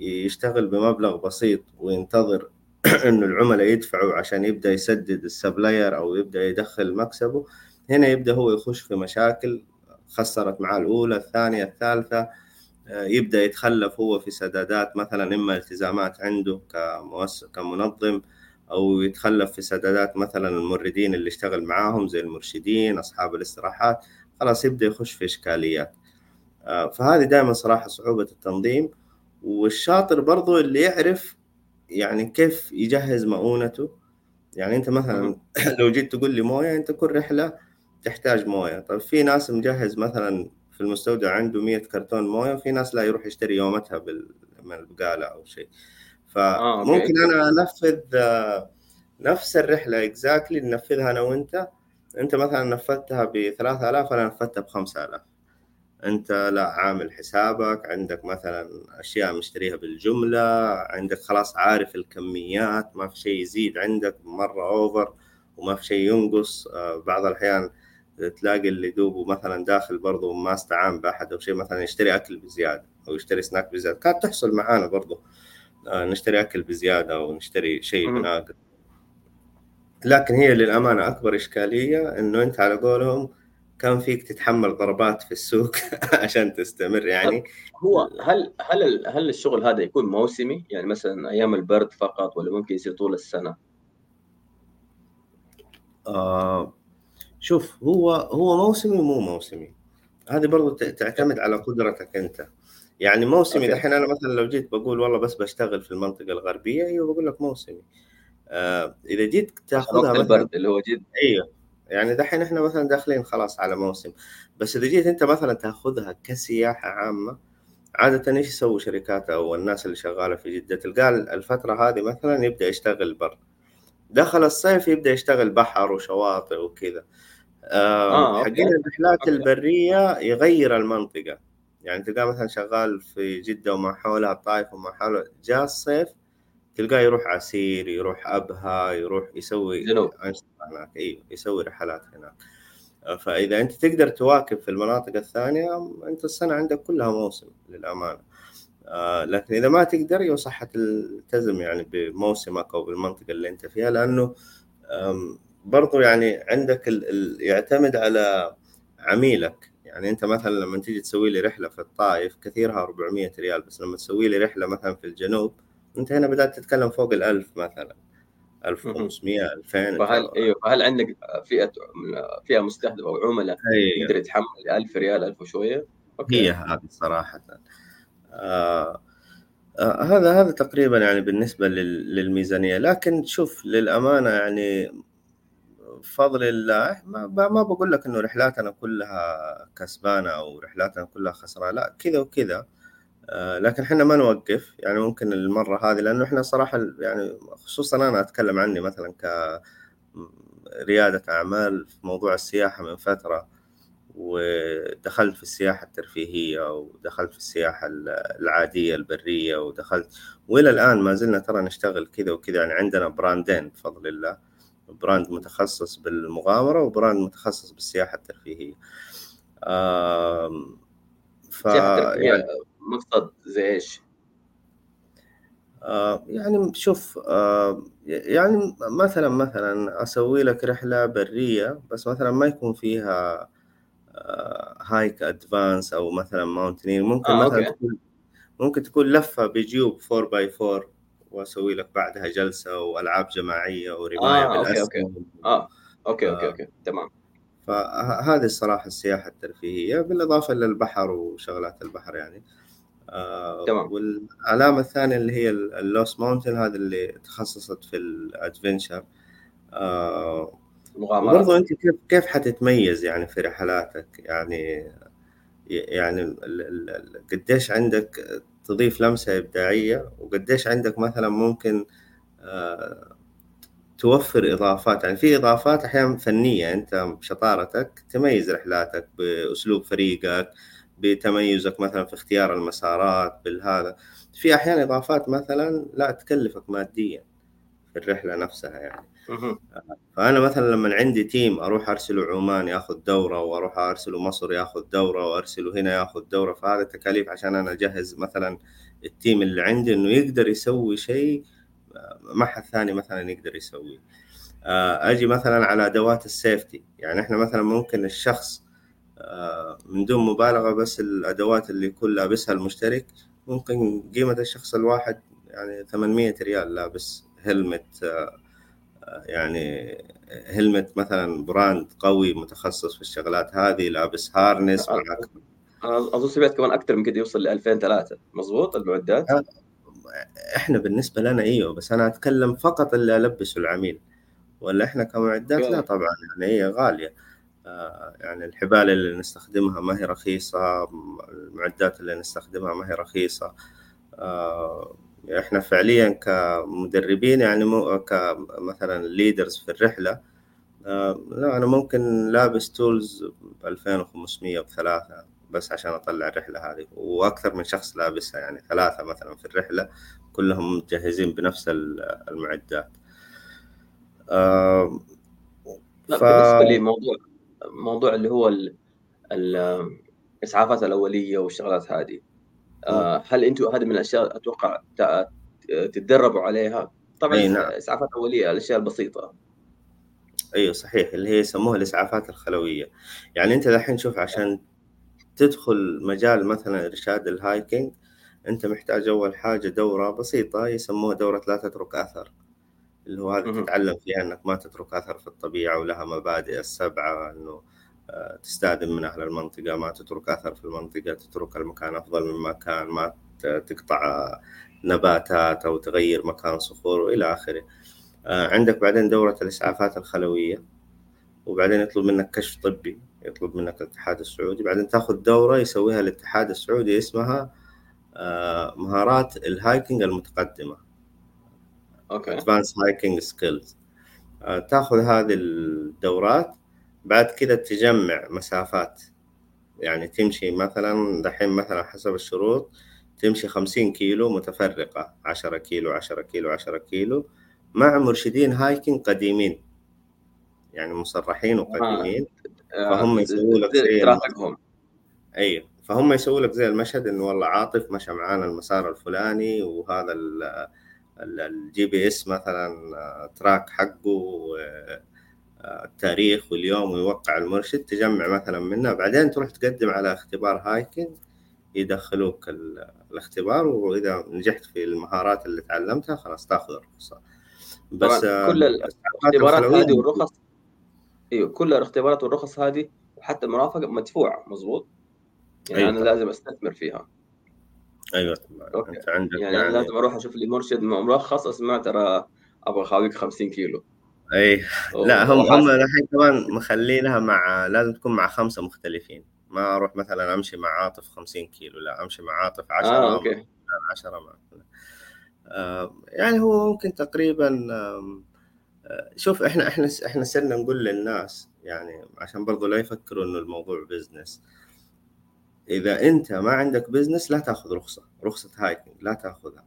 يشتغل بمبلغ بسيط وينتظر إنه العملاء يدفعوا عشان يبدأ يسدد السبلاير أو يبدأ يدخل مكسبه هنا يبدأ هو يخش في مشاكل خسرت معاه الأولى الثانية الثالثة. آه، يبدأ يتخلف هو في سدادات مثلا إما التزامات عنده كمؤسس كمنظم أو يتخلف في سدادات مثلا الموردين اللي اشتغل معاهم زي المرشدين أصحاب الاستراحات. خلاص يبدأ يخش في إشكاليات. آه، فهذه دائما صراحة صعوبة التنظيم. والشاطر برضو اللي يعرف يعني كيف يجهز مؤونته. يعني أنت مثلا لو جيت تقول لي موية أنت كل رحلة تحتاج موية. طيب في ناس مجهز مثلا في المستودع عنده 100 كرتون موية وفي ناس لا يروح يشتري يومتها من البقالة أو شيء. فممكن آه، أنا أنفذ نفس الرحلة اكزاكتلي ننفذها أنا وأنت. أنت مثلا نفذتها ب 3000 أنا نفذتها ب 5000 أنت لا عامل حسابك عندك مثلا أشياء مشتريها بالجملة عندك خلاص عارف الكميات ما في شيء يزيد عندك مرة اوفر وما في شيء ينقص. آه، بعض الأحيان تلاقي اللي دوبه مثلا داخل برضه ما استعان بأحد أو شيء مثلا يشتري أكل بزيادة أو يشتري سناك بزيادة. كانت تحصل معانا برضه. آه، نشتري أكل بزيادة أو نشتري شيء بناقص. لكن هي للأمانة أكبر إشكالية إنه أنت على قولهم كان فيك تتحمل ضربات في السوق عشان تستمر يعني. هو هل هل هل الشغل هذا يكون موسمي؟ يعني مثلا أيام البرد فقط ولا ممكن يصير طول السنة؟ آه شوف هو هو موسمي ومو موسمي. هذه برضو تعتمد على قدرتك أنت. يعني موسمي دحين أنا مثلا لو جيت بقول والله بس بشتغل في المنطقة الغربية أيوه بقول لك موسمي. آه إذا جيت تاخذها البرد اللي هو جد أيوه يعني دحين إحنا مثلا داخلين خلاص على موسم. بس إذا جيت أنت مثلا تاخذها كسياحة عامة عادة إيش يسووا شركات أو الناس اللي شغالة في جدة؟ تلقى الفترة هذه مثلا يبدأ يشتغل بر. دخل الصيف يبدأ يشتغل بحر وشواطئ وكذا. آه حقين الرحلات البرية يغير المنطقة. يعني تلقاه مثلا شغال في جدة وما حولها الطائف وما حولها جاء الصيف تلقاه يروح عسير يروح أبها يروح يسوي هناك أيوه يسوي رحلات هناك. فإذا أنت تقدر تواكب في المناطق الثانية أنت السنة عندك كلها موسم للأمانة. آه، لكن إذا ما تقدر يصح تلتزم يعني بموسمك أو بالمنطقة اللي أنت فيها لأنه برضو يعني عندك ال ال يعتمد على عميلك. يعني أنت مثلا لما تيجي تسوي لي رحلة في الطائف كثيرها 400 ريال بس لما تسوي لي رحلة مثلا في الجنوب أنت هنا بدأت تتكلم فوق ال 1000 مثلا 1500 2000 فهل أيوه فهل عندك فئة فئة مستهدفة أو عملاء. يقدر يتحمل 1000 ريال 1000 وشوية؟ أوكي. هي هذه صراحة آه آه هذا هذا تقريبا يعني بالنسبة للميزانية لكن شوف للأمانة يعني بفضل الله ما, ما بقول لك إنه رحلاتنا كلها كسبانة أو رحلاتنا كلها خسرانة لا كذا وكذا. آه لكن إحنا ما نوقف يعني ممكن المرة هذه لأنه إحنا صراحة يعني خصوصا أنا أتكلم عني مثلا كرياده أعمال في موضوع السياحة من فترة ودخلت في السياحة الترفيهية ودخلت في السياحة العادية البرية ودخلت وإلى الآن ما زلنا ترى نشتغل كذا وكذا يعني عندنا براندين بفضل الله. brand متخصص بالمغامرة و brand متخصص بالسياحة الترفيهية. ف... يعني مقصد زي إيش؟ آه يعني شوف آه يعني مثلا مثلا أسوي لك رحلة برية بس مثلا ما يكون فيها hike advanced أو مثلا mountaineer ممكن آه، مثلا تكون ممكن تكون لفة بجيوب 4 by 4 وأسوي لك بعدها جلسة وألعاب جماعية ورمايه آه، okay okay. آه okay okay okay. تمام. فهذه الصراحة السياحة الترفيهية بالإضافة للبحر وشغلات البحر يعني. آه تمام. والعلامه الثانية اللي هي اللوس ماونتن هذا اللي تخصصت في الأدفنشر. آه مغامرات. برضو أنت كيف كيف حتتميز يعني في رحلاتك؟ يعني يعني قديش عندك تضيف لمسة إبداعية وقديش عندك مثلا ممكن آه، توفر إضافات. يعني في إضافات أحيانا فنية أنت بشطارتك تميز رحلاتك بأسلوب فريقك بتميزك مثلا في اختيار المسارات بالهذا. في أحيانا إضافات مثلا لا تكلفك ماديا. في الرحلة نفسها يعني. فأنا مثلا لما عندي تيم أروح ارسله عمان ياخذ دورة وأروح ارسله مصر ياخذ دورة وارسله هنا ياخذ دورة. فهذا تكاليف عشان أنا أجهز مثلا ال team اللي عندي إنه يقدر يسوي شيء ما حد ثاني مثلا يقدر يسويه. أجي مثلا على أدوات ال safety. يعني إحنا مثلا ممكن الشخص آه، من دون مبالغة بس الأدوات اللي يكون لابسها المشترك ممكن قيمة الشخص الواحد يعني 800 ريال لابس. helmet آه، يعني helmet مثلا brand قوي متخصص في الشغلات هذه لابس harness معك أظن سمعت كمان أكثر من كده يوصل ل 2000 3 مضبوط المعدات إحنا بالنسبة لنا إيوه بس أنا أتكلم فقط اللي البسه العميل. ولا إحنا كمعدات؟ لا طبعا يعني هي غالية. آه، يعني الحبال اللي نستخدمها ما هي رخيصة المعدات اللي نستخدمها ما هي رخيصة. آه، إحنا فعليا كمدربين يعني مو كمثلا ليدرز في الرحلة آه، لا أنا ممكن لابس تولز ب 2500 بثلاثة بس عشان أطلع الرحلة هذه وأكثر من شخص لابسها يعني ثلاثة مثلا في الرحلة كلهم مجهزين بنفس المعدات. آه ف... بالنسبة لي موضوع موضوع اللي هو الاسعافات الأولية والشغلات هذه هل أنتم هذه من الأشياء أتوقع تتدربوا عليها؟ طبعا أي نعم. اسعافات اوليه الأشياء البسيطة. أيوه صحيح اللي هي يسموها الإسعافات الخلوية. يعني أنت الحين شوف عشان تدخل مجال مثلا إرشاد الهايكنج أنت محتاج أول حاجة دورة بسيطة يسموها دورة لا تترك آثر. اللي هو هذا تتعلم فيها إنك ما تترك آثر في الطبيعة ولها مبادئ السبعة إنه تستاذن من أهل المنطقة ما تترك أثر في المنطقة تترك المكان أفضل من كان ما تقطع نباتات أو تغير مكان صخور وإلى آخره. آه، عندك بعدين دورة الإسعافات الخلوية وبعدين يطلب منك كشف طبي يطلب منك الاتحاد السعودي بعدين تأخذ دورة يسويها الاتحاد السعودي اسمها آه، مهارات ال hiking المتقدمة. okay. advanced hiking skills تأخذ هذه الدورات بعد كده تجمع مسافات. يعني تمشي مثلا دحين مثلا حسب الشروط تمشي 50 كيلو متفرقة 10 كيلو 10 كيلو 10 كيلو مع مرشدين hiking قديمين. يعني مصرحين وقديمين. آه، فهم يسووا لك زي أيوه فهم يسووا لك زي المشهد إنه والله عاطف مشى معانا المسار الفلاني وهذا ال- ال- ال GPS مثلا آه، track حقه آه، آه، التاريخ واليوم ويوقع المرشد تجمع مثلا منه بعدين تروح تقدم على اختبار هايكنج يدخلوك ال- الاختبار وإذا نجحت في المهارات اللي تعلمتها خلاص تاخذ الرخصه بس آه، كل الاختبارات هذه والرخص أيوه كل الاختبارات والرخص هذه وحتى المرافقه مدفوعة مظبوط؟ يعني أيوة أنا. لازم أستثمر فيها. أيوه طبعا. أنت عندك يعني أنا لازم أروح أشوف لي مرشد مرخص اسمع ترى أبغى اخاويك 50 كيلو. اي لا هم وحاسب. هم الحين كمان مخلينها مع لازم تكون مع خمسة مختلفين. ما أروح مثلا أمشي مع عاطف 50 كيلو لا أمشي مع عاطف 10 آه okay. 10 مع آه، يعني هو ممكن تقريبا آم، آه، شوف إحنا إحنا إحنا صرنا نقول للناس يعني عشان برضو لا يفكروا إنه الموضوع business إذا أنت ما عندك business لا تأخذ رخصة رخصة hiking لا تأخذها.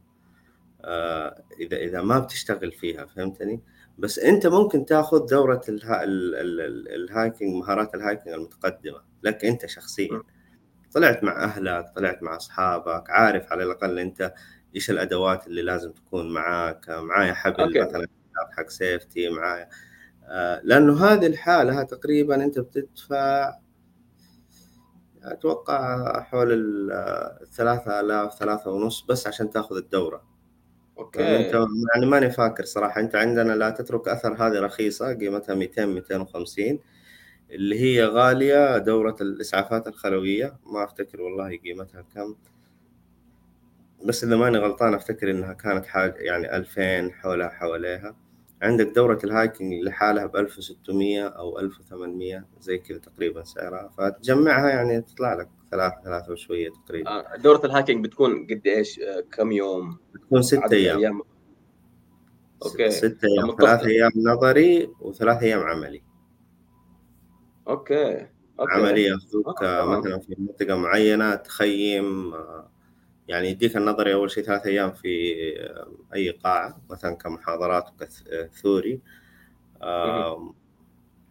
آه، إذا إذا ما بتشتغل فيها فهمتني؟ بس انت ممكن تاخذ دورة الها ال- ال- ال- ال hiking مهارات ال hiking المتقدمة لك انت شخصيا. طلعت مع أهلك طلعت مع أصحابك عارف على الأقل انت إيش الأدوات اللي لازم تكون معاك معايا حبل okay. مثلا حق safety معايا آه، لأنه هذه الحالة تقريبا انت بتدفع أتوقع حول ال 3000 ثلاثة ونص بس عشان تاخذ الدورة okay. يعني ماني فاكر صراحة. انت عندنا لا تترك أثر هذه رخيصة قيمتها 200 250 اللي هي غالية دورة الإسعافات الخلوية. ما أفتكر والله قيمتها كم. بس إذا ماني غلطان أفتكر إنها كانت حاجة يعني 2000 حولها حواليها. عندك دورة ال hiking لحالها ب 1600 أو 1800 زي كذا تقريبا سعرها. فتجمعها يعني تطلع لك ثلاثة ثلاثة وشوية تقريبا. آه، دورة ال hiking بتكون قد إيش؟ آه، كم يوم؟ بتكون ست عدد أيام. أيام okay. ست أيام. متفق. ثلاث أيام نظري وثلاث أيام عملي. okay. okay. عملي ياخذوك آه،. مثلا في منطقة معينة تخيم آه، يعني يديك النظري أول شيء ثلاث أيام في أي قاعة مثلا كمحاضرات وك theory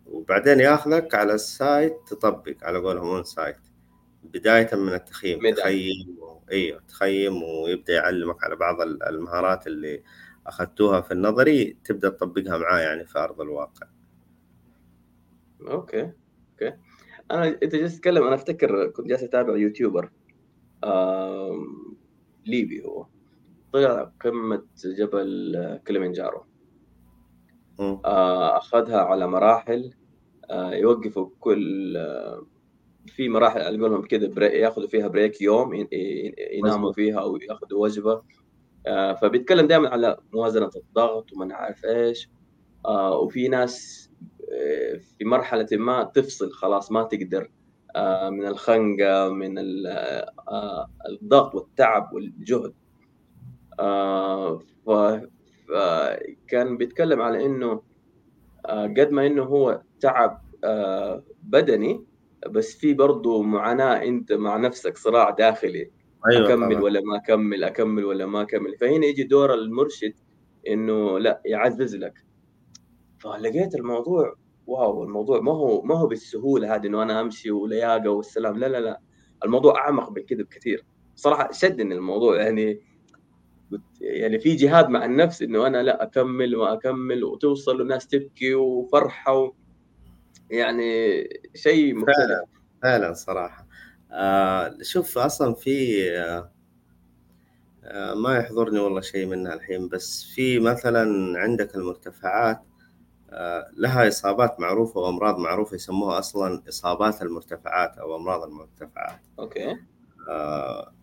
وبعدين ياخذك على ال site تطبق على قولهم on site بداية من التخييم. تخيم و... أيوه تخيم ويبدأ يعلمك على بعض ال- المهارات اللي أخذتوها في النظري تبدأ تطبقها معاه يعني في أرض الواقع okay okay أنا انت جالس تتكلم أنا أفتكر كنت جالس أتابع YouTuber آم، ليبي هو طلع قمة جبل كليمنجارو. آه، أخذها على مراحل آه، يوقفوا كل في مراحل على قولهم كذا ياخذوا فيها بريك يوم ين- ين- يناموا. فيها أو ياخذوا وجبة. آه، فبيتكلم دائما على موازنة الضغط وما نعرف إيش. آه، وفي ناس آه، في مرحلة ما تفصل خلاص ما تقدر. من الخنقة من ال- الضغط والتعب والجهد. فكان بيتكلم على إنه قد ما إنه هو تعب بدني بس في برضه معاناة أنت مع نفسك صراع داخلي أيوه أكمل طبعا. ولا ما أكمل أكمل ولا ما أكمل. فهنا يجي دور المرشد إنه لا يعزز لك. فلقيت الموضوع واو الموضوع ما هو ما هو بالسهولة هذه إنه أنا أمشي ولياقة والسلام. لا لا لا. الموضوع أعمق من كذا بكثير. صراحة شدني الموضوع يعني يعني في جهاد مع النفس إنه أنا لا أكمل ما اكمل وتوصل الناس تبكي وفرحة و... يعني شيء مختلف. فعلا صراحة. آه شوف أصلا في آه آه ما يحضرني والله شيء منها الحين بس في مثلا عندك المرتفعات آه لها إصابات معروفة وأمراض معروفة يسموها أصلا إصابات المرتفعات أو أمراض المرتفعات. أوكي. آه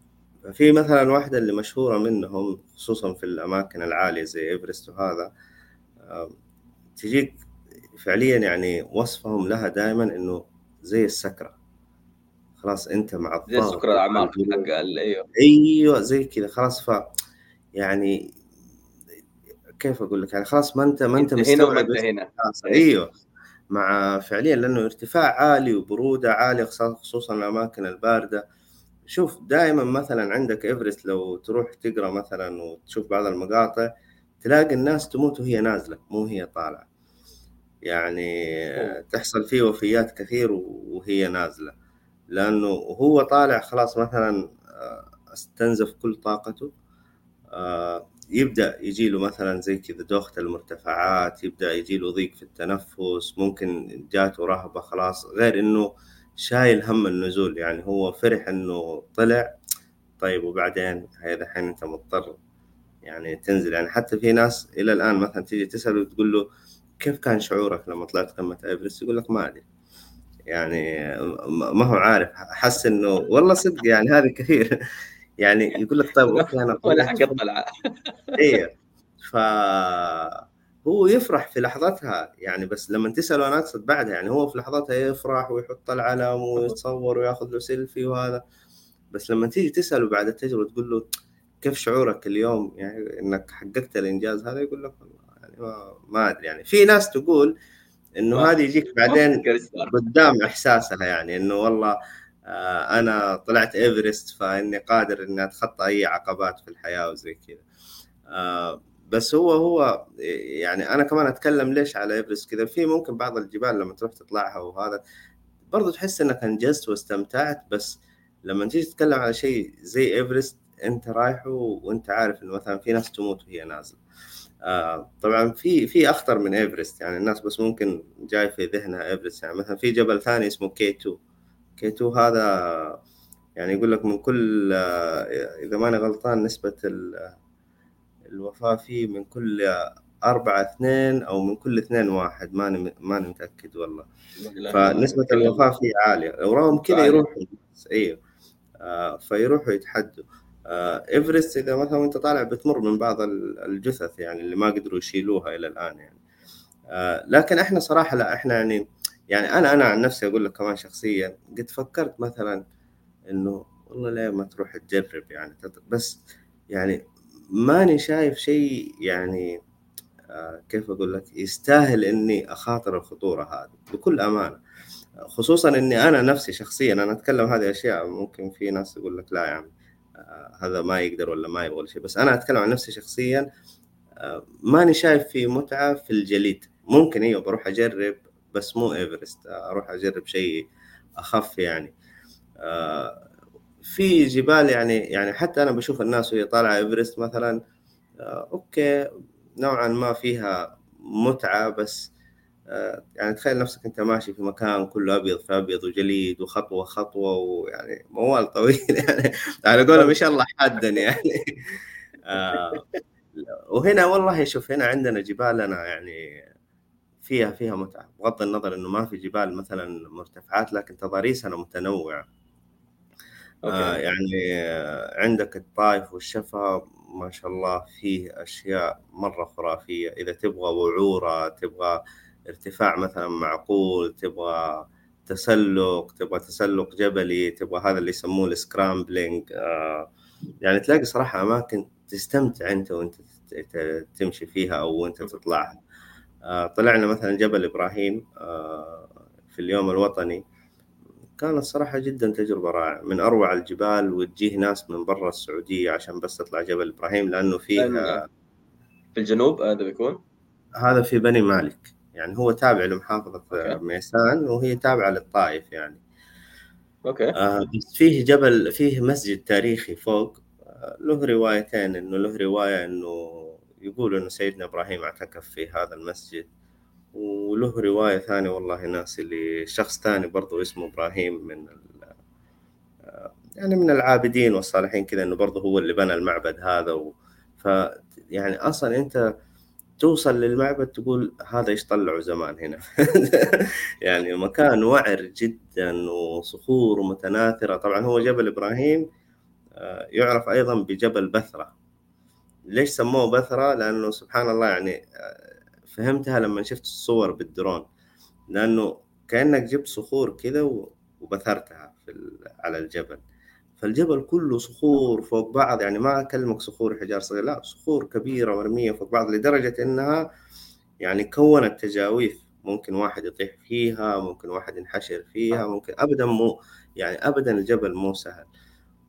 في مثلا واحدة اللي مشهورة منهم خصوصا في الأماكن العالية زي إيفرست وهذا آه تجيك فعليا يعني وصفهم لها دائما إنه زي السكرة. خلاص أنت مع زي الضغط سكر الاعماق أيوه. أيوه زي كذا. خلاص ف يعني كيف أقول لك؟ يعني خلاص ما انت ما أنت انت هنا وما انت هنا إيه. أيوه. مع فعليا لأنه ارتفاع عالي وبرودة عالية خصوصا الأماكن الباردة. شوف دائما مثلا عندك إيفرست لو تروح تقرأ مثلا وتشوف بعض المقاطع تلاقي الناس تموت وهي نازلة مو هي طالعة. يعني تحصل فيه وفيات كثير وهي نازلة. لأنه هو طالع خلاص مثلا آه، استنزف كل طاقته آه، يبدأ يجي له مثلا زي كذا دوخة المرتفعات يبدأ يجي له ضيق في التنفس ممكن جاته رهبة خلاص غير إنه شايل هم النزول. يعني هو فرح إنه طلع طيب وبعدين؟ هذا الحين أنت مضطر يعني تنزل. يعني حتى في ناس إلى الآن مثلا تيجي تسال وتقول له كيف كان شعورك لما طلعت قمة إيفرست؟ يقول لك ما أدري. يعني ما هو عارف حس إنه والله صدق يعني هذه كثير. يعني يقول لك طيب okay أنا ولا حق الطلعة. إيه. ف هو يفرح في لحظتها. يعني بس لما تسأله أنا أقصد بعدها يعني هو في لحظتها يفرح ويحط العلم ويتصور وياخذ له سيلفي وهذا. بس لما تيجي تسأله بعد التجربة تقول له كيف شعورك اليوم؟ يعني إنك حققت الإنجاز هذا؟ يقول لك يعني ما أدري يعني. في ناس تقول إنه هذه يجيك بعدين قدام إحساسها يعني إنه والله آه، أنا طلعت إيفرست فإني قادر إني أتخطى أي عقبات في الحياة وزي كذا. آه، بس هو هو يعني أنا كمان أتكلم ليش على إيفرست كذا. في ممكن بعض الجبال لما تروح تطلعها وهذا برضو تحس إنك أنجزت واستمتعت بس لما تيجي تتكلم على شيء زي إيفرست أنت رايحه وأنت عارف إنه مثلا في ناس تموت وهي نازلة. آه طبعا في في أخطر من إيفرست يعني الناس بس ممكن جاي في ذهنها إيفرست. يعني مثلا في جبل ثاني اسمه K 2 K 2 هذا يعني يقول لك من كل آه إذا ماني غلطان نسبة الوفاة فيه من كل أربعة اثنين أو من كل اثنين واحد. ماني ماني متأكد والله. فنسبة الوفاة فيه عالية. ورغم كذا يروحوا. أيوه آه فيروحوا يتحدوا. آه إيفرست إذا مثلا وأنت طالع بتمر من بعض الجثث يعني اللي ما قدروا يشيلوها إلى الآن يعني. آه لكن إحنا صراحة لا إحنا يعني يعني أنا أنا عن نفسي أقول لك كمان شخصيا قد فكرت مثلا إنه والله ليه ما تروح تجرب يعني بس يعني ماني شايف شيء يعني آه كيف أقول لك يستاهل إني أخاطر الخطورة هذه بكل أمانة. خصوصا إني أنا نفسي شخصيا أنا أتكلم هذه أشياء ممكن في ناس يقول لك لا يا آه هذا ما يقدر ولا ما يبغى شيء بس أنا أتكلم عن نفسي شخصيا آه ماني شايف في متعة في الجليد. ممكن إيوه بروح أجرب بس مو إيفرست. أروح أجرب شيء أخف يعني. آه في جبال يعني يعني حتى أنا بشوف الناس وهي طالعة إيفرست مثلا آه أوكي نوعا ما فيها متعة بس آه يعني تخيل نفسك أنت ماشي في مكان كله أبيض في أبيض وجليد وخطوة خطوة ويعني موال طويل يعني على قولهم ما شاء الله حادا يعني. آه وهنا والله شوف هنا عندنا جبالنا يعني فيها فيها متعة. بغض النظر إنه ما في جبال مثلا مرتفعات لكن تضاريسنا متنوعة. آه يعني عندك الطائف والشفا ما شاء الله فيه أشياء مرة خرافية. إذا تبغى وعورة تبغى ارتفاع مثلا معقول تبغى تسلق تبغى تسلق جبلي تبغى هذا اللي يسموه السكرامبلينج آه يعني تلاقي صراحة أماكن تستمتع أنت وأنت تمشي فيها أو وأنت تطلعها. آه طلعنا مثلا جبل إبراهيم آه في اليوم الوطني. كانت صراحة جدا تجربة رائعة. من أروع الجبال وتجيه ناس من برا السعودية عشان بس تطلع جبل إبراهيم لأنه فيها في الجنوب هذا بيكون؟ هذا في بني مالك. يعني هو تابع لمحافظة okay. ميسان وهي تابعة للطائف يعني okay آه بس فيه جبل فيه مسجد تاريخي فوق آه له روايتين إنه له رواية إنه يقول إنه سيدنا إبراهيم اعتكف في هذا المسجد وله رواية ثانية والله ناسي اللي شخص ثاني برضو اسمه إبراهيم من يعني من العابدين والصالحين كذا إنه برضو هو اللي بنى المعبد هذا و... ف يعني أصلا أنت توصل للمعبد تقول هذا إيش طلعوا زمان هنا؟ يعني مكان وعر جدا وصخور متناثرة. طبعا هو جبل إبراهيم يعرف أيضا بجبل بثرة. ليش سموه بثرة؟ لأنه سبحان الله يعني فهمتها لما شفت الصور بالدرون. لأنه كأنك جبت صخور كذا وبثرتها في على الجبل. فالجبل كله صخور فوق بعض يعني ما أكلمك صخور حجار صغير لا صخور كبيرة مرمية فوق بعض لدرجة إنها يعني كونت تجاويف. ممكن واحد يطيح فيها ممكن واحد ينحشر فيها ممكن ابدا مو يعني ابدا الجبل مو سهل.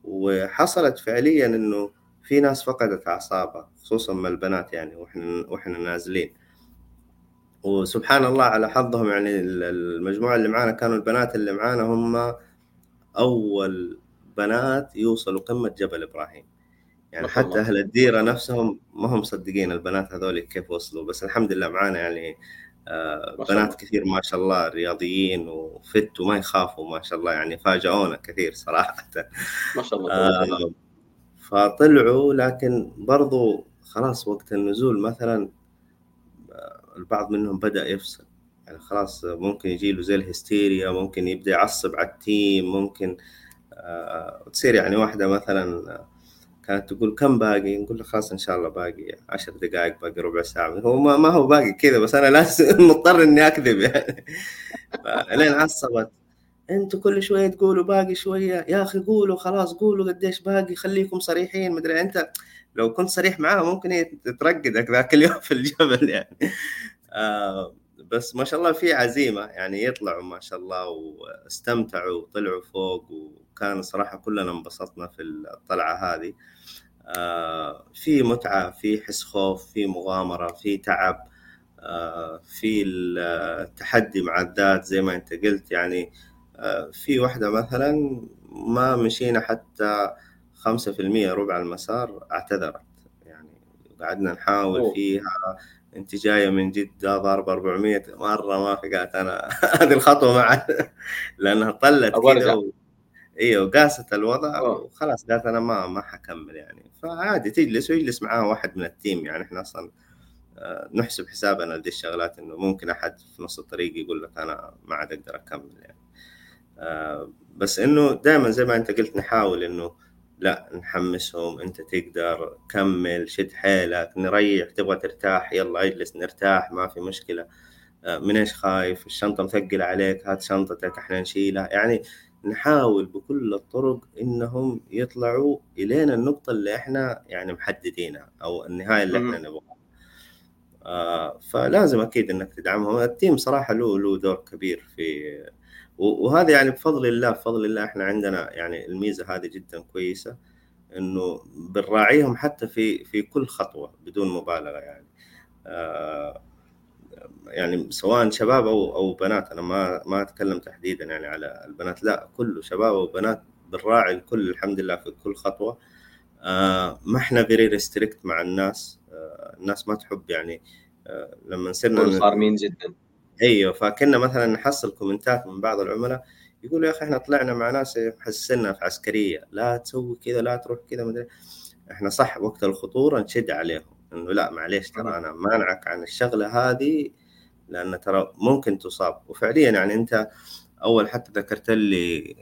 وحصلت فعليا إنه في ناس فقدت أعصابها خصوصا من البنات يعني وإحنا وإحنا نازلين. وسبحان الله على حظهم يعني المجموعة اللي معانا كانوا البنات اللي معانا هم أول بنات يوصلوا قمة جبل إبراهيم. يعني حتى أهل الديرة نفسهم ما هم مصدقين البنات هذول كيف وصلوا بس الحمد لله معانا يعني آه بنات كثير ما شاء الله رياضيين وفت وما يخافوا ما شاء الله يعني فاجئونا كثير صراحة. ما شاء الله آه فطلعوا لكن برضو خلاص وقت النزول مثلا آه، البعض منهم بدأ يفصل. يعني خلاص ممكن يجي له زي الهستيريا ممكن يبدأ يعصب على التيم ممكن آه تصير يعني واحدة مثلا كانت تقول كم باقي؟ نقول له خلاص إن شاء الله باقي عشر دقائق باقي ربع ساعة. هو ما, هو باقي كذا بس أنا لازم مضطر إني أكذب يعني. لين عصبت. أنتوا كل شوية تقولوا باقي شوية. يا أخي قولوا خلاص قولوا قديش باقي خليكم صريحين. مدري أنت لو كنت صريح معاه ممكن ترقدك ذاك اليوم في الجبل يعني. آه بس ما شاء الله في عزيمة يعني يطلعوا ما شاء الله واستمتعوا وطلعوا فوق وكان صراحة كلنا انبسطنا في الطلعة هذه. آه في متعة في حس خوف في مغامرة في تعب. آه في التحدي مع الذات زي ما انت قلت. يعني آه في واحدة مثلا ما مشينا حتى خمسة في المية ربع المسار اعتذرت. يعني قعدنا نحاول أوه. فيها. انت جاية من جدة ضارب 400 مرة ما في قالت أنا هذه الخطوة مع لأنها طلت كذا. أيوه قاست الوضع وخلاص قالت أنا ما ما حكمل يعني. فعادي تجلس ويجلس معاه واحد من التيم يعني إحنا أصلا آه، نحسب حسابنا لدي الشغلات إنه ممكن أحد في نص الطريق يقول لك أنا ما عاد أقدر أكمل يعني. آه، بس إنه دائما زي ما أنت قلت نحاول إنه لا نحمسهم أنت تقدر كمل شد حيلك نريح تبغى ترتاح يلا اجلس نرتاح ما في مشكلة. آه، من إيش خايف؟ الشنطة مثقلة عليك هات شنطتك إحنا نشيلها. يعني نحاول بكل الطرق إنهم يطلعوا الين النقطة اللي إحنا يعني محددينها أو النهاية اللي إحنا نبغاها. آه فلازم أكيد إنك تدعمهم. التيم صراحة له له دور كبير في وهذا يعني بفضل الله بفضل الله إحنا عندنا يعني الميزة هذه جدا كويسة إنه بنراعيهم حتى في في كل خطوة بدون مبالغة يعني. آه يعني سواء شباب أو أو بنات أنا ما ما أتكلم تحديدا يعني على البنات لا كله شباب وبنات بنراعي الكل الحمد لله في كل خطوة. آه ما إحنا very restrict مع الناس. آه الناس ما تحب يعني آه لما صرنا صارمين جدا. أيوه فكنا مثلا نحصل comment ات من بعض العملاء يقولوا يا أخي إحنا طلعنا مع ناس محسنا في عسكرية لا تسوي كذا لا تروح كذا مدري إحنا صح وقت الخطورة نشد عليهم. إنه لا معليش ترى أنا مانعك عن الشغلة هذه لأن ترى ممكن تصاب. وفعليا يعني أنت أول حتى ذكرت لي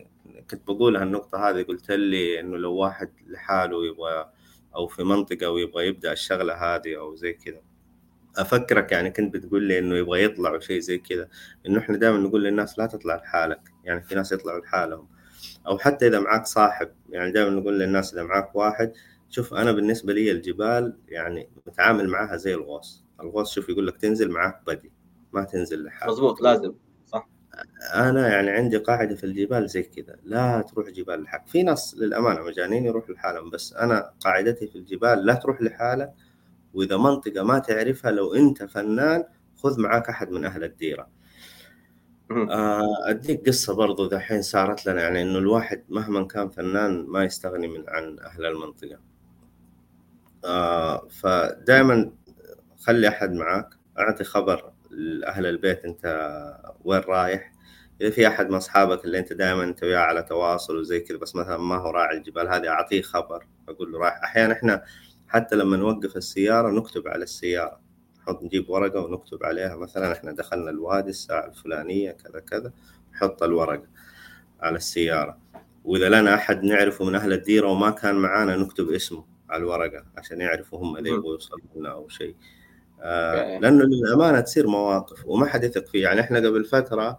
كنت بقول هالنقطة هذه قلت لي إنه لو واحد لحاله يبغى أو في منطقة ويبغى يبدأ الشغلة هذه أو زي كذا. أفكرك يعني كنت بتقول لي إنه يبغى يطلع وشيء زي كذا إنه إحنا دائما نقول للناس لا تطلع لحالك. يعني في ناس يطلعوا لحالهم. أو حتى إذا معك صاحب يعني دائما نقول للناس إذا معك واحد شوف أنا بالنسبة لي الجبال يعني متعامل معها زي الغوص الغوص شوف يقول لك تنزل معك بدي ما تنزل لحالك مضبوط لازم صح. أنا يعني عندي قاعدة في الجبال زي كذا لا تروح جبال لحالك في ناس للأمانة مجانين يروح لحالهم بس أنا قاعدتي في الجبال لا تروح لحالك وإذا منطقة ما تعرفها لو أنت فنان خذ معاك أحد من أهل الديرة. آه، أديك قصة برضو دحين صارت لنا يعني إنه الواحد مهما كان فنان ما يستغني من عن أهل المنطقة. آه فدائما خلي أحد معاك أعطي خبر لأهل البيت أنت وين رايح. إذا في أحد من أصحابك اللي أنت دائما أنت وياه على تواصل وزي كذا بس مثلا ما هو راعي الجبال هذه أعطيه خبر أقول له رايح. أحيانا إحنا حتى لما نوقف السيارة نكتب على السيارة. نحط نجيب ورقة ونكتب عليها. مثلا إحنا دخلنا الوادي الساعة الفلانية كذا كذا نحط الورقة على السيارة. وإذا لنا أحد نعرفه من أهل الديرة وما كان معانا نكتب اسمه. على الورقة عشان يعرفوا هم اللي يبغوا يوصلوا لنا أو شيء. آه لأنه للأمانة تصير مواقف وما حد يثق فيه يعني إحنا قبل فترة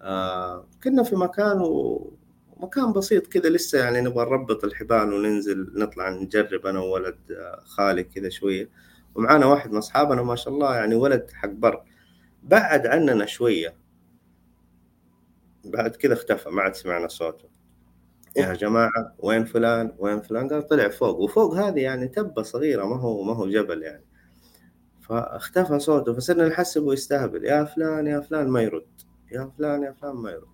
آه كنا في مكان و... مكان بسيط كذا لسه يعني نبغى نربط الحبال وننزل نطلع نجرب أنا وولد خالي كذا شوية. ومعانا واحد من أصحابنا ما شاء الله يعني ولد حق بر بعد عننا شوية بعد كذا اختفى ما عاد سمعنا صوته. يا جماعة وين فلان؟ وين فلان؟ قال طلع فوق وفوق هذه يعني تبة صغيرة ما هو ما هو جبل يعني. فاختفى صوته فصرنا نحسب ويستهبل. يا فلان يا فلان ما يرد. يا فلان يا فلان ما يرد.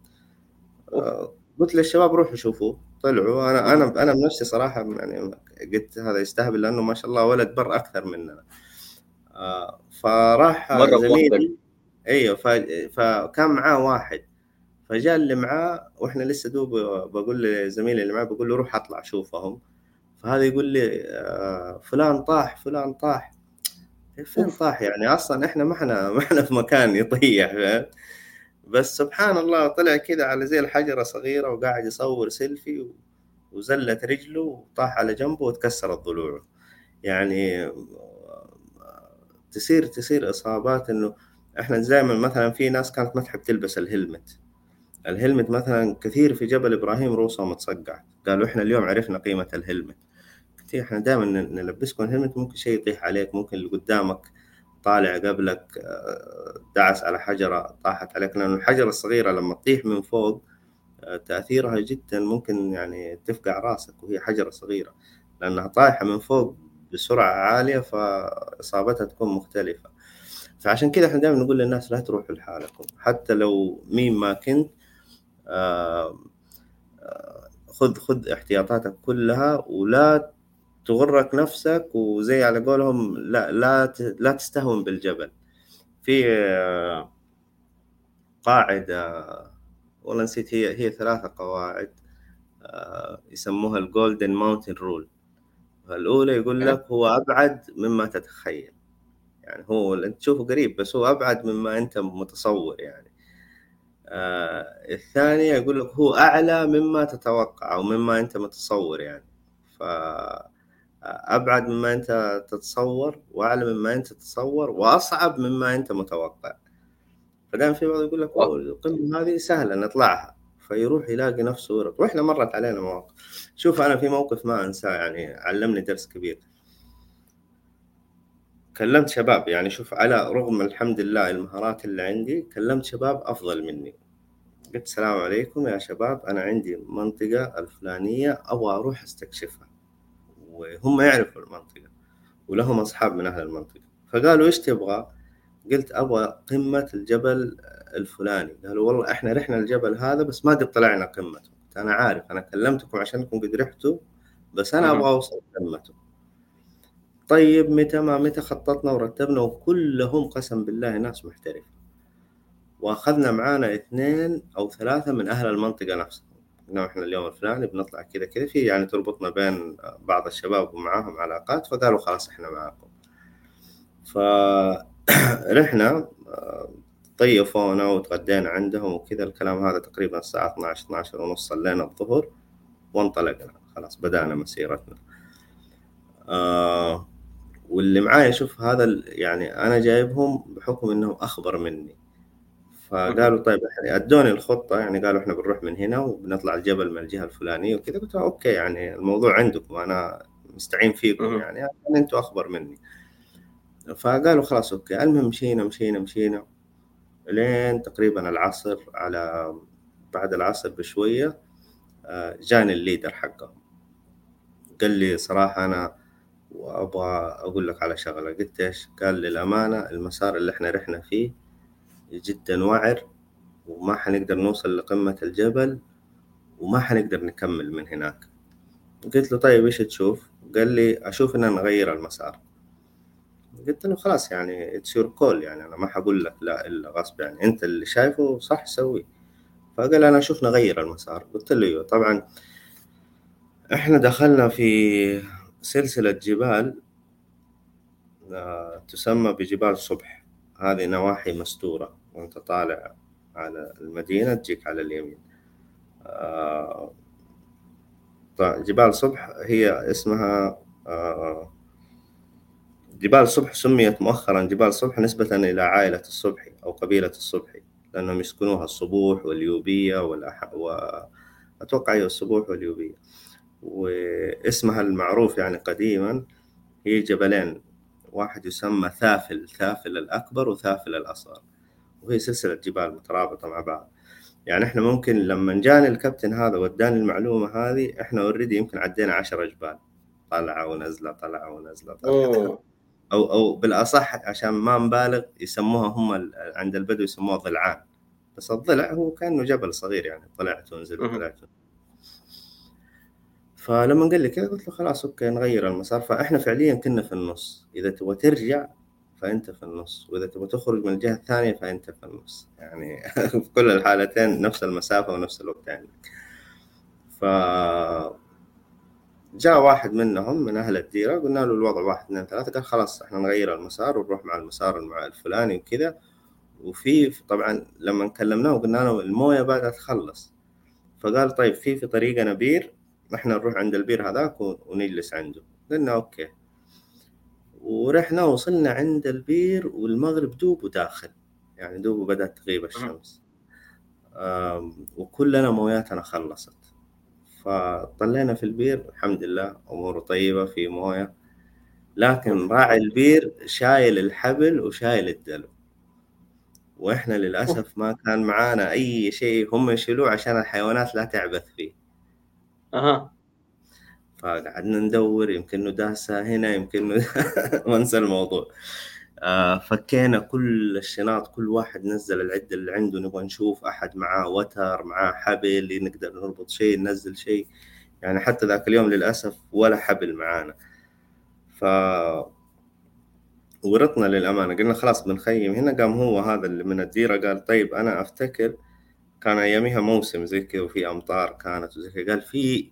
آه، قلت للشباب روحوا شوفوه طلعوا. أنا أنا أنا بنفسي صراحة يعني قلت هذا يستهبل لأنه ما شاء الله ولد بر أكثر مننا. آه، فراح زميلي أيوه فكان معاه واحد. فجاء اللي معاه وإحنا لسه دوب بقول لزميلي اللي معاه بقول له روح أطلع شوفهم. فهذا يقول لي آه، فلان طاح فلان طاح. فين طاح؟ يعني أصلا إحنا ما إحنا ما إحنا في مكان يطيح بس سبحان الله طلع كذا على زي الحجرة صغيرة وقاعد يصور سيلفي وزلت رجله وطاح على جنبه وتكسرت ضلوعه. يعني تصير تصير إصابات إنه إحنا دائما مثلا في ناس كانت ما تحب تلبس الهلمت. الهلمت مثلا كثير في جبل إبراهيم روسه متصقع. قالوا إحنا اليوم عرفنا قيمة الهلمت. كثير إحنا دائما نلبسكم الهلمت ممكن شيء يطيح عليك ممكن اللي قدامك طالع قبلك آه، دعس على حجرة طاحت عليك. لأن الحجرة الصغيرة لما تطيح من فوق آه، تأثيرها جدا ممكن يعني تفقع راسك وهي حجرة صغيرة. لأنها طايحة من فوق بسرعة عالية فإصابتها تكون مختلفة. فعشان كذا إحنا دائما نقول للناس لا تروحوا لحالكم. حتى لو مين ما كنت خذ خذ احتياطاتك كلها ولا تغرك نفسك وزي على قولهم لا لا لا تستهون بالجبل. في آه، قاعدة والله نسيت هي هي ثلاثة قواعد آه، يسموها ال golden mountain rule الأولى يقول لك هو أبعد مما تتخيل. يعني هو أنت تشوفه قريب بس هو أبعد مما أنت متصور يعني. آه الثانية يقول لك هو أعلى مما تتوقع أو مما أنت متصور يعني. ف أبعد مما أنت تتصور وأعلى مما أنت تتصور وأصعب مما أنت متوقع. فدائما في بعض يقول لك القمة هذه سهلة نطلعها. فيروح يلاقي نفسه ورط وإحنا مرت علينا مواقف. شوف أنا في موقف ما أنساه يعني علمني درس كبير. كلمت شباب يعني شوف على رغم الحمد لله المهارات اللي عندي كلمت شباب أفضل مني. قلت السلام عليكم يا شباب أنا عندي منطقة الفلانية أبغى أروح أستكشفها. وهم يعرفوا المنطقة ولهم أصحاب من أهل المنطقة. فقالوا إيش تبغى؟ قلت أبغى قمة الجبل الفلاني. قالوا والله إحنا رحنا الجبل هذا بس ما قد طلعنا قمته. أنا عارف أنا كلمتكم عشانكم قد رحتوا بس أنا أبغى أوصل قمته. طيب متى ما متى خططنا ورتبنا وكلهم قسم بالله ناس محترفة. وأخذنا معانا اثنين أو ثلاثة من أهل المنطقة نفسها قلنا إحنا اليوم الفلاني بنطلع كذا كذا في يعني تربطنا بين بعض الشباب ومعاهم علاقات فقالوا خلاص إحنا معاكم. فرحنا طيفونا وتغدينا عندهم وكذا الكلام هذا تقريبا الساعة 12 12 ونص صلينا الظهر وانطلقنا. خلاص بدأنا مسيرتنا. آه واللي معايا شوف هذا يعني أنا جايبهم بحكم إنهم أخبر مني. فقالوا طيب أدوني الخطة يعني قالوا إحنا بنروح من هنا وبنطلع الجبل من الجهة الفلانية وكذا. قلت okay يعني الموضوع عندكم أنا مستعين فيكم يعني يعني أنتم أخبر مني. فقالوا خلاص okay. المهم مشينا مشينا مشينا لين تقريبا العصر على بعد العصر بشوية آه، جاني ال leader حقهم. قال لي صراحة أنا وأبغى أقول لك على شغلة. قلت إيش؟ قال لي لأمانة المسار اللي إحنا رحنا فيه جدا وعر وما حنقدر نوصل لقمة الجبل وما حنقدر نكمل من هناك. قلت له طيب إيش تشوف؟ قال لي أشوف إن نغير المسار. قلت له خلاص يعني it's your call يعني أنا ما حقول لك لا إلا غصب يعني. أنت اللي شايفه صح سوي. فقال أنا أشوف نغير المسار. قلت له أيوه. طبعا إحنا دخلنا في سلسلة جبال آه، تسمى بجبال صبح. هذه نواحي مستورة. وأنت طالع على المدينة تجيك على اليمين. آه جبال صبح هي اسمها آه جبال صبح سميت مؤخرا جبال صبح نسبة إلى عائلة الصبحي أو قبيلة الصبحي لأنهم يسكنوها الصبوح واليوبية والأح... وأتوقع هي الصبوح واليوبية. واسمها المعروف يعني قديما هي جبلين. واحد يسمى ثافل ثافل الأكبر وثافل الأصغر. وهي سلسلة جبال مترابطة مع بعض. يعني إحنا ممكن لما جاني الكابتن هذا وداني المعلومة هذه إحنا اوريدي يمكن عدينا 10 جبال. طلعه ونزلة طلعه ونزلة طلعه أو أو بالأصح عشان ما نبالغ يسموها هم عند البدو يسموها ضلعان بس الضلع هو كأنه جبل صغير يعني طلعت ونزلت طلعت فلما قال لي كذا قلت له خلاص أوكي نغير المسار. فإحنا فعليا كنا في النص. إذا تبغى ترجع فأنت في النص. وإذا تبغى تخرج من الجهة الثانية فأنت في النص. يعني في كل الحالتين نفس المسافة ونفس الوقت يعني. ف جاء واحد منهم من أهل الديرة قلنا له الوضع واحد اثنين ثلاثة. قال خلاص إحنا نغير المسار ونروح مع المسار الفلاني وكذا. وفي طبعا لما كلمناه وقلنا له الموية بدات تخلص. فقال طيب في في طريقنا بير إحنا نروح عند البير هذاك ونجلس عنده. قلنا okay. ورحنا وصلنا عند البير والمغرب دوبه داخل. يعني دوب بدأت تغيب الشمس. وكلنا موياتنا خلصت. فطلينا في البير الحمد لله أموره طيبة في موية. لكن راعي البير شايل الحبل وشايل الدلو. وإحنا للأسف ما كان معانا أي شيء هم يشيلوه عشان الحيوانات لا تعبث فيه. أها. فقعدنا ندور يمكن داسة هنا يمكن وانسى الموضوع. آه فكينا كل الشناط كل واحد نزل العدة اللي عنده نبغى نشوف أحد معاه وتر معاه حبل نقدر نربط شيء ننزل شيء. يعني حتى ذاك اليوم للأسف ولا حبل معانا. ف ورطنا للأمانة. قلنا خلاص بنخيم. هنا قام هو هذا اللي من الديرة قال طيب أنا أفتكر كان أياميها موسم زي كذا وفي أمطار كانت وزي كذا قال في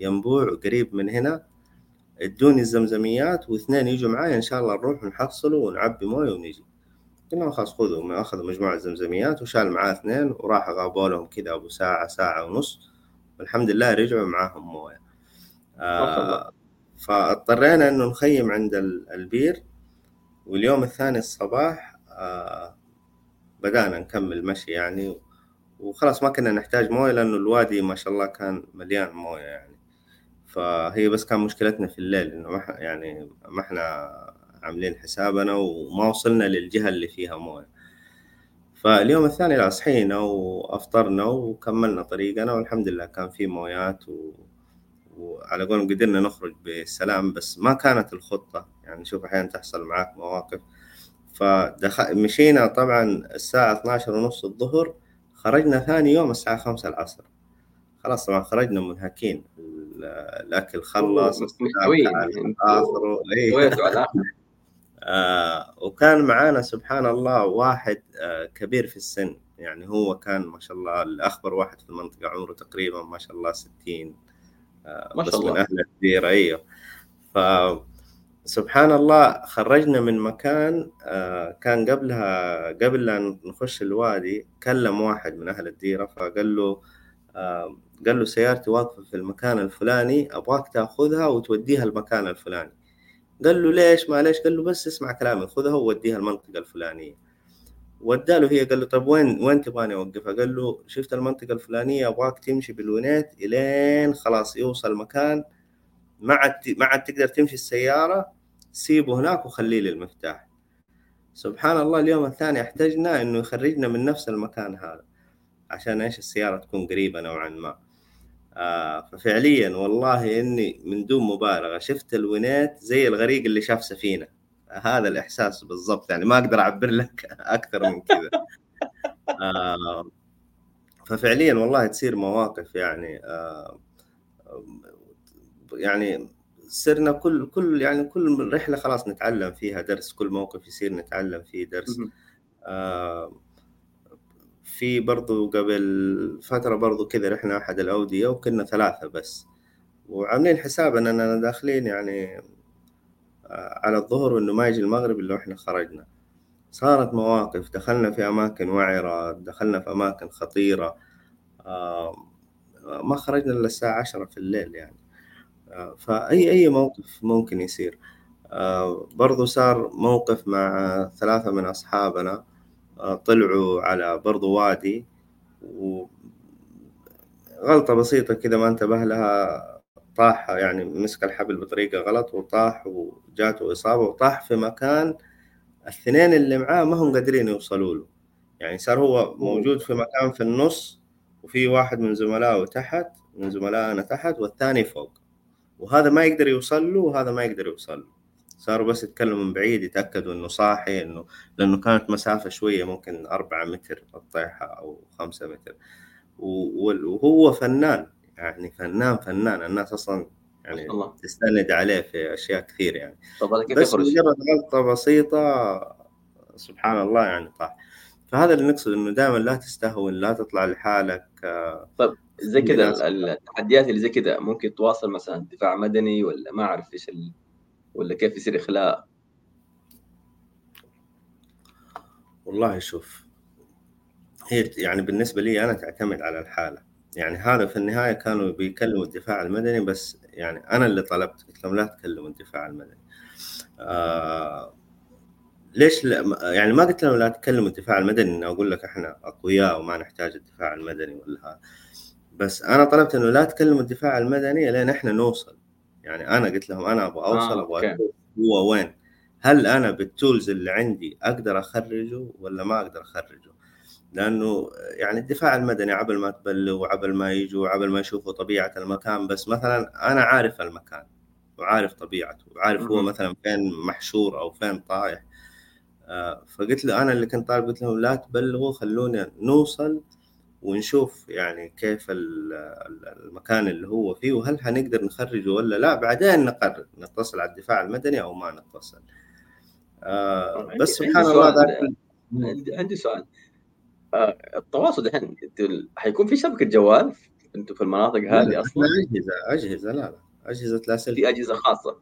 ينبوع قريب من هنا ادوني الزمزميات واثنين يجوا معايا إن شاء الله نروح نحصله ونعبي موية ونجي. قلنا خلاص خذوا أخذوا مجموعة زمزميات وشال معاه اثنين وراح غابوا لهم كذا أبو ساعة ساعة ونص. والحمد لله رجعوا معاهم موية. آه فاضطرينا إنه نخيم عند البير. واليوم الثاني الصباح آه بدأنا نكمل مشي يعني وخلاص ما كنا نحتاج مويه لأنه الوادي ما شاء الله كان مليان مويه يعني. فهي بس كان مشكلتنا في الليل إنه ما يعني ما إحنا عاملين حسابنا وما وصلنا للجهة اللي فيها مويه. فاليوم الثاني لا صحينا وأفطرنا وكملنا طريقنا والحمد لله كان في مويات و... وعلى قولهم قدرنا نخرج بسلام بس ما كانت الخطة. يعني شوف أحيانا تحصل معاك مواقف. فدخل مشينا طبعا الساعة 12 ونص الظهر خرجنا ثاني يوم الساعة خمسة العصر. خلاص طبعا خرجنا منهكين. الأكل خلص آخره إيه. آه وكان معانا سبحان الله واحد آه كبير في السن. يعني هو كان ما شاء الله الأخبر واحد في المنطقة عمره تقريبا ما شاء الله ستين. آه ما شاء الله. من أهل الديرة أيوه. ف سبحان الله خرجنا من مكان آه، كان قبلها قبل لا نخش الوادي كلم واحد من أهل الديرة فقال له آه، قال له سيارتي واقفة في المكان الفلاني أبغاك تأخذها وتوديها المكان الفلاني. قال له ليش؟ ما ليش قال له بس اسمع كلامي خذها ووديها المنطقة الفلانية. وداله هي قال له طب وين وين تبغاني أوقفها؟ قال له شفت المنطقة الفلانية أبغاك تمشي بالونيت إلين خلاص يوصل مكان ما عاد ما عاد تقدر تمشي السيارة سيبه هناك وخليه لي المفتاح سبحان الله اليوم الثاني احتجنا إنه يخرجنا من نفس المكان هذا عشان إيش؟ السيارة تكون قريبة نوعا ما. آه ففعليا والله إني من دون مبالغة شفت الونيت زي الغريق اللي شاف سفينة. هذا الإحساس بالضبط يعني ما أقدر أعبر لك أكثر من كذا. آه ففعليا والله تصير مواقف يعني آه يعني صرنا كل كل يعني كل رحلة خلاص نتعلم فيها درس كل موقف يصير نتعلم فيه درس. آه في برضو قبل فترة برضو كذا رحنا أحد الأودية وكنا ثلاثة بس. وعاملين حساب اننا داخلين يعني آه على الظهر وانه ما يجي المغرب إلا وإحنا خرجنا. صارت مواقف دخلنا في أماكن وعرة دخلنا في أماكن خطيرة. آه ما خرجنا إلا الساعة عشرة في الليل يعني. فأي أي موقف ممكن يصير. آه، برضو صار موقف مع ثلاثة من أصحابنا آه، طلعوا على برضو وادي وغلطة بسيطة كذا ما انتبه لها طاح يعني مسك الحبل بطريقة غلط وطاح وجاته إصابة وطاح في مكان الاثنين اللي معاه ما هم قادرين يوصلوا له. يعني صار هو موجود في مكان في النص وفي واحد من زملائه تحت من زملائنا تحت والثاني فوق. وهذا ما يقدر يوصل له وهذا ما يقدر يوصل له. صاروا بس يتكلموا من بعيد يتأكدوا إنه صاحي إنه لأنه كانت مسافة شوية ممكن أربعة متر الطيحة أو خمسة متر. وهو فنان يعني فنان فنان. الناس أصلا يعني الله. تستند عليه في أشياء كثير يعني. بس مجرد غلطة بسيطة سبحان الله يعني طاح. فهذا اللي نقصد إنه دائما لا تستهون لا تطلع لحالك طيب زي كذا التحديات اللي زي كذا ممكن تواصل مثلا دفاع مدني ولا ما أعرف إيش ال... ولا كيف يصير إخلاء؟ والله شوف هي يعني بالنسبة لي أنا تعتمد على الحالة. يعني هذا في النهاية كانوا بيكلموا الدفاع المدني بس يعني أنا اللي طلبت قلت لهم لا تكلموا الدفاع المدني. آه ليش لا يعني ما قلت لهم لا تكلموا الدفاع المدني إني أقول لك إحنا أقوياء وما نحتاج الدفاع المدني ولا هذا. بس أنا طلبت إنه لا تكلموا الدفاع المدني لين إحنا نوصل. يعني أنا قلت لهم أنا أبغى أوصل آه، أبغى هو وين. هل أنا بالتولز اللي عندي أقدر أخرجه ولا ما أقدر أخرجه؟ لأنه يعني الدفاع المدني عبل ما تبلغ وعبل ما يجوا وعبل ما يشوفوا طبيعة المكان بس مثلا أنا عارف المكان وعارف طبيعته وعارف هو مثلا فين محشور أو فين طايح. آه، فقلت له أنا اللي كنت طالب قلت لهم لا تبلغوا خلونا نوصل ونشوف يعني كيف المكان اللي هو فيه وهل حنقدر نخرجه ولا لا؟ بعدين نقرر نتصل على الدفاع المدني أو ما نتصل. آه بس سبحان الله عندي, عندي سؤال. آه التواصل الحين حيكون في شبكه جوال أنتم في المناطق هذه أصلا؟ أجهزة أجهزة لا لا أجهزة لاسلكي في أجهزة خاصة.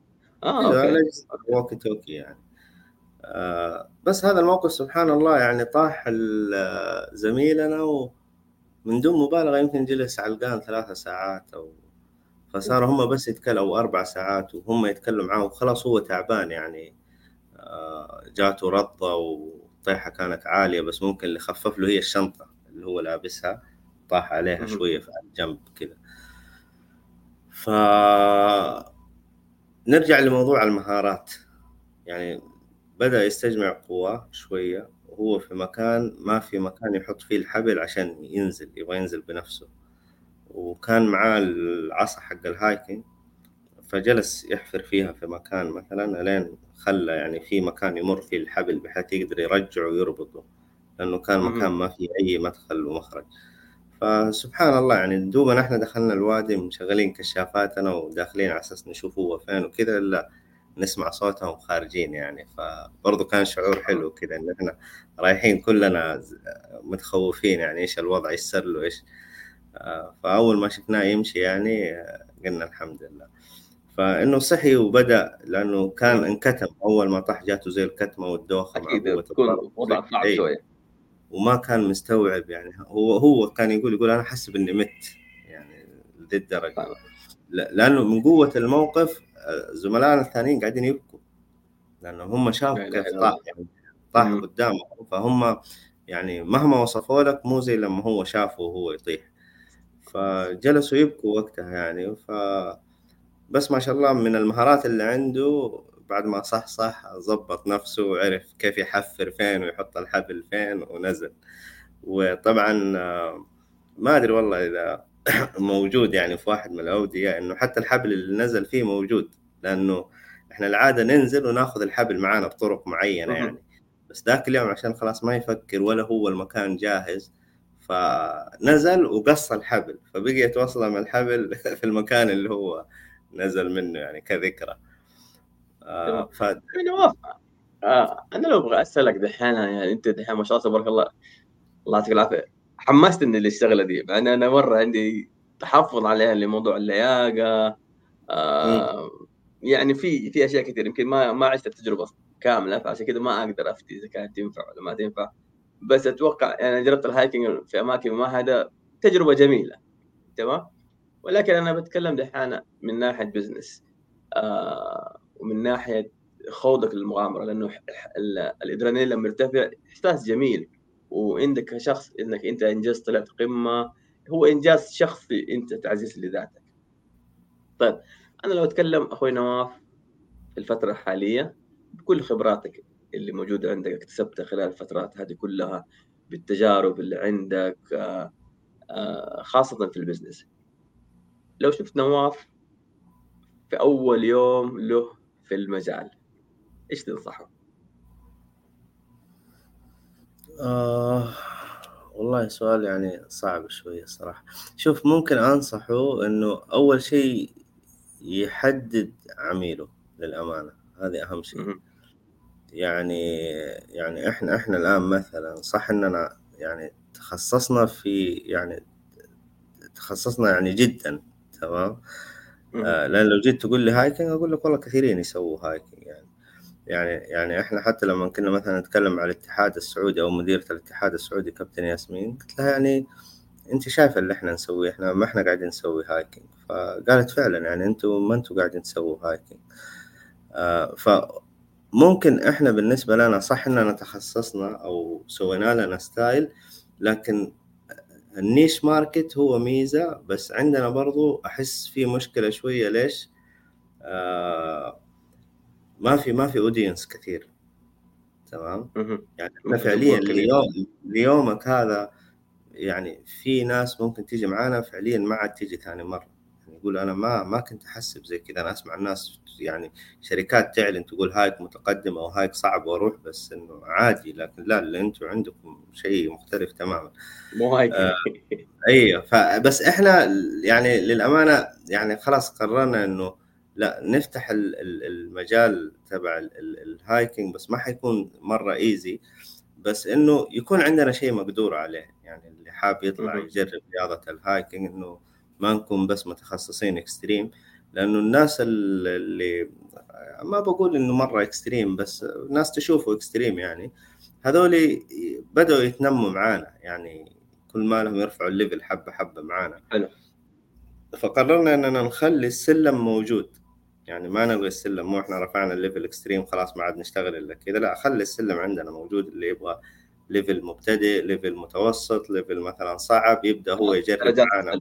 آه okay. walkie talkie يعني. بس هذا الموقف سبحان الله يعني طاح زميلنا ومن دون مبالغة يمكن جلس علقان ثلاثة ساعات أو فصار هم بس يتكلموا أربع ساعات وهم يتكلموا معاه وخلاص هو تعبان يعني. آه جاته رضه والطيحه كانت عالية بس ممكن اللي خفف له هي الشنطة اللي هو لابسها طاح عليها شوية في الجنب كذا ف نرجع لموضوع المهارات. يعني بدأ يستجمع قواه شوية وهو في مكان ما في مكان يحط فيه الحبل عشان ينزل يبغى ينزل بنفسه. وكان معاه العصا حق الهايكنج فجلس يحفر فيها في مكان مثلا لين خلى يعني في مكان يمر فيه الحبل بحيث يقدر يرجعه ويربطه لأنه كان مكان ما فيه أي مدخل ومخرج. فسبحان الله يعني دوبنا إحنا دخلنا الوادي مشغلين كشافاتنا وداخلين على أساس نشوف هو فين وكذا لا نسمع صوتهم خارجين يعني فبرضه كان شعور حلو كذا إن إحنا رايحين كلنا متخوفين يعني إيش الوضع يسر له إيش. فأول ما شفناه يمشي يعني قلنا الحمد لله. فإنه صحي وبدأ لأنه كان انكتم أول ما طاح جاته زي الكتمة والدوخة أكيد تكون وضع صعب إيه. شوية. وما كان مستوعب يعني هو هو كان يقول يقول أنا حسب إني مت يعني لذي الدرجه لأنه من قوة الموقف زملائنا الثانيين قاعدين يبكوا لأنه هم شافوا كيف طاح يعني طاح قدامهم. فهم يعني مهما وصفوا لك مو زي لما هو شافه وهو يطيح. فجلسوا يبكوا وقتها يعني. ف بس ما شاء الله من المهارات اللي عنده بعد ما صح صح ظبط نفسه وعرف كيف يحفر فين ويحط الحبل فين ونزل. وطبعا ما أدري والله إذا موجود يعني في واحد من الأودية إنه حتى الحبل اللي نزل فيه موجود لأنه إحنا العادة ننزل وناخذ الحبل معانا بطرق معينة يعني. بس ذاك اليوم عشان خلاص ما يفكر ولا هو المكان جاهز فنزل وقص الحبل فبقي يتوصل من الحبل في المكان اللي هو نزل منه يعني كذكرى. آه ف... آه أنا لو أبغى أسألك دحين يعني أنت دحين ما شاء الله تبارك الله الله يعطيك العافية. حمستني للشغله دي يعني أنا مرة عندي تحفظ عليها لموضوع اللياقة آه يعني في في أشياء كثير يمكن ما ما عشت التجربة كاملة فعشان كذا ما أقدر أفتي إذا كانت تنفع ولا ما تنفع. بس أتوقع يعني جربت الهايكنج في أماكن ما هذا تجربة جميلة تمام؟ ولكن أنا بتكلم دحين من ناحية بزنس آه ومن ناحية خوضك للمغامرة لأنه الأدرينالين لما يرتفع إحساس جميل. وعندك شخص إنك أنت انجزت طلعت قمة هو إنجاز شخصي أنت تعزيز لذاتك طيب أنا لو أتكلم أخوي نواف في الفترة الحالية بكل خبراتك اللي موجودة عندك اكتسبتها خلال الفترات هذه كلها بالتجارب اللي عندك خاصة في البزنس لو شفت نواف في أول يوم له في المجال إيش تنصحه؟ آه والله سؤال يعني صعب شوية الصراحة. شوف ممكن أنصحه إنه أول شيء يحدد عميله للأمانة. هذه أهم شيء. يعني يعني إحنا إحنا الآن مثلا صح إننا يعني تخصصنا في يعني تخصصنا يعني جدا تمام؟ آه لأن لو جيت تقول لي hiking أقول لك والله كثيرين يسووا hiking يعني. يعني يعني إحنا حتى لما كنا مثلا نتكلم على الاتحاد السعودي أو مديرة الاتحاد السعودي كابتن ياسمين قلت لها يعني أنت شايفة اللي إحنا نسويه؟ إحنا ما إحنا قاعدين نسوي hiking فقالت فعلا يعني أنتم ما أنتم قاعدين تسووا hiking آه فممكن إحنا بالنسبة لنا صح إننا تخصصنا أو سوينا لنا style لكن ال niche market هو ميزة بس عندنا برضو أحس في مشكلة شوية. ليش؟ آه ما في ما في audience كثير. تمام؟ يعني إحنا فعليا اليوم ليومك هذا يعني في ناس ممكن تيجي معانا فعليا ما عاد تيجي ثاني مرة. يعني يقول أنا ما ما كنت أحسب زي كذا. أنا أسمع الناس يعني شركات تعلن تقول hike متقدمة و hike صعب وأروح بس إنه عادي. لكن لا اللي أنتم عندكم شيء مختلف تماما. مو hike. آه أيوه فبس إحنا يعني للأمانة يعني خلاص قررنا إنه لا نفتح المجال تبع ال hiking بس ما حيكون مرة easy بس إنه يكون عندنا شيء مقدور عليه. يعني اللي حاب يطلع يجرب رياضة ال hiking إنه ما نكون بس متخصصين extreme لأنه الناس اللي ما بقول إنه مرة extreme بس ناس تشوفه extreme يعني هذول بدأوا يتنموا معانا. يعني كل ما لهم يرفعوا ال level حبة حبة معانا. حلو. فقررنا إننا نخلي السلم موجود. يعني ما نبغى السلم مو إحنا رفعنا ال level extreme خلاص ما عاد نشتغل إلا كذا لا خلي السلم عندنا موجود اللي يبغى level مبتدئ level متوسط level مثلا صعب يبدأ هو يجرب معانا.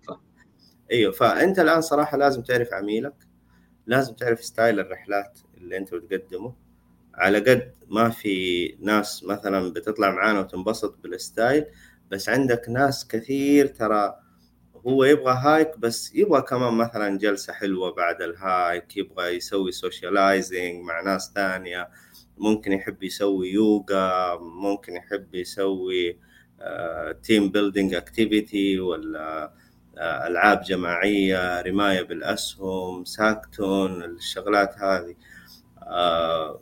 أيوه فأنت الآن صراحة لازم تعرف عميلك لازم تعرف style الرحلات اللي أنت بتقدمه. على قد ما في ناس مثلا بتطلع معانا وتنبسط بال style بس عندك ناس كثير ترى هو يبغى hike بس يبغى كمان مثلا جلسة حلوة بعد ال hike يبغى يسوي socializing مع ناس ثانية ممكن يحب يسوي يوغا ممكن يحب يسوي team building activity ولا آه، ألعاب جماعية رماية بالأسهم ساكتون الشغلات هذه. آه،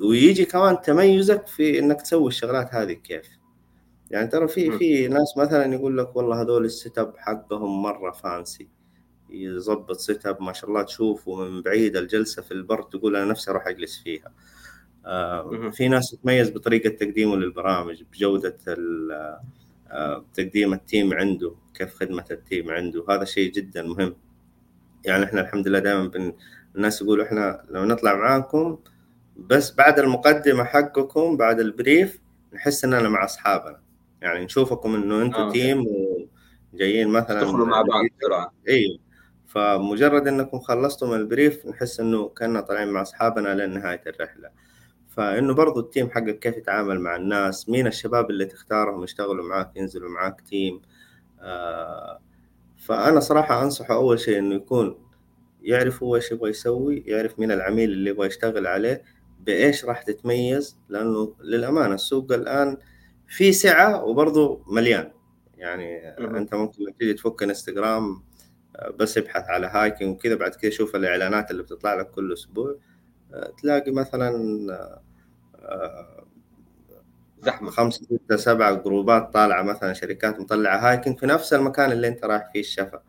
ويجي كمان تميزك في إنك تسوي الشغلات هذه كيف؟ يعني ترى في في ناس مثلا يقول لك والله هذول ال setup حقهم مرة fancy يظبط setup ما شاء الله تشوفه من بعيد الجلسة في البر تقول أنا نفسي أروح أجلس فيها. آه، في ناس تتميز بطريقة تقديمه للبرامج بجودة تقديم ال team عنده كيف خدمة ال team عنده هذا شيء جدا مهم. يعني إحنا الحمد لله دائما بن... الناس يقولوا إحنا لو نطلع معاكم بس بعد المقدمة حقكم بعد ال brief نحس اننا مع أصحابنا. يعني نشوفكم إنه أنتم آه team وجايين مثلا تدخلوا مع بعض بسرعة. أيوه فمجرد إنكم خلصتم ال brief نحس إنه كنا طالعين مع أصحابنا لنهاية الرحلة. فإنه برضو ال team حقك كيف يتعامل مع الناس؟ مين الشباب اللي تختارهم يشتغلوا معاك ينزلوا معاك team آه فأنا صراحة أنصحه أول شيء إنه يكون يعرف هو إيش يبغى يسوي يعرف مين العميل اللي يبغى يشتغل عليه بإيش راح تتميز لأنه للأمانة السوق الآن في سعة وبرضه مليان. يعني أنت ممكن تيجي تفك إنستغرام آه، بس ابحث على hiking وكذا بعد كذا شوف الإعلانات اللي بتطلع لك كل أسبوع آه، تلاقي مثلا زحمة. خمسة ستة سبعة جروبات طالعة مثلا شركات مطلعة هايكنج في نفس المكان اللي أنت رايح فيه الشفا.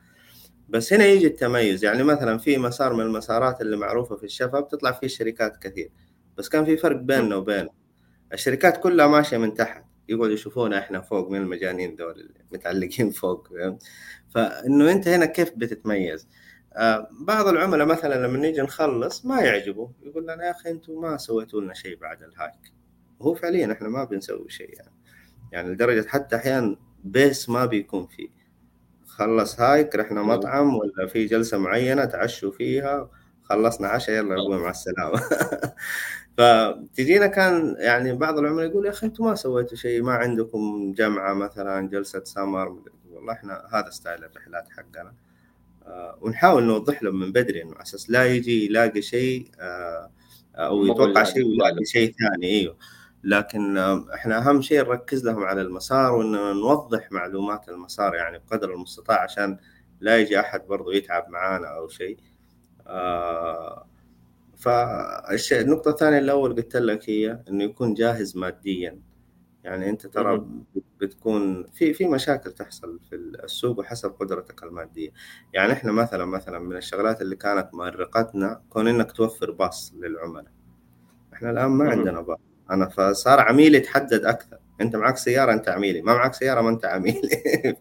بس هنا يجي التميز. يعني مثلا في مسار من المسارات اللي معروفة في الشفا بتطلع فيه شركات كثير. بس كان في فرق بيننا وبين الشركات كلها ماشية من تحت. يقعدوا يشوفونا إحنا فوق من المجانين دول متعلقين فوق فإنه أنت هنا كيف بتتميز؟ آه بعض العملاء مثلا لما نيجي نخلص ما يعجبه يقول لنا يا أخي أنتم ما سويتوا لنا شيء بعد ال hike. وهو فعليا إحنا ما بنسوي شيء يعني. يعني لدرجة حتى أحيانا بيس ما بيكون فيه. خلص hike رحنا مطعم ولا في جلسة معينة تعشوا فيها خلصنا عشاء يلا أبوي مع السلامة. فتجينا كان يعني بعض العملاء يقول يا أخي أنتم ما سويتوا شيء ما عندكم جمعة مثلا جلسة سمر والله إحنا هذا ستايل الرحلات حقنا. آه، ونحاول نوضح لهم من بدري إنه أساس لا يجي يلاقي شيء آه، أو يتوقع شيء ويلاقي شيء ثاني إيوه. لكن إحنا أهم شيء نركز لهم على المسار وان نوضح معلومات المسار يعني بقدر المستطاع عشان لا يجي أحد برضو يتعب معانا أو شيء. آه فالشيء النقطة الثانية اللي أول قلت لك هي إنه يكون جاهز ماديا. يعني أنت ترى بتكون في في مشاكل تحصل في السوق وحسب قدرتك المادية. يعني إحنا مثلا مثلا من الشغلات اللي كانت مؤرقتنا كون إنك توفر باص للعملاء. إحنا الآن ما عندنا باص. أنا فصار عميلي يتحدد أكثر. أنت معك سيارة أنت عميلي. ما معك سيارة ما أنت عميلي.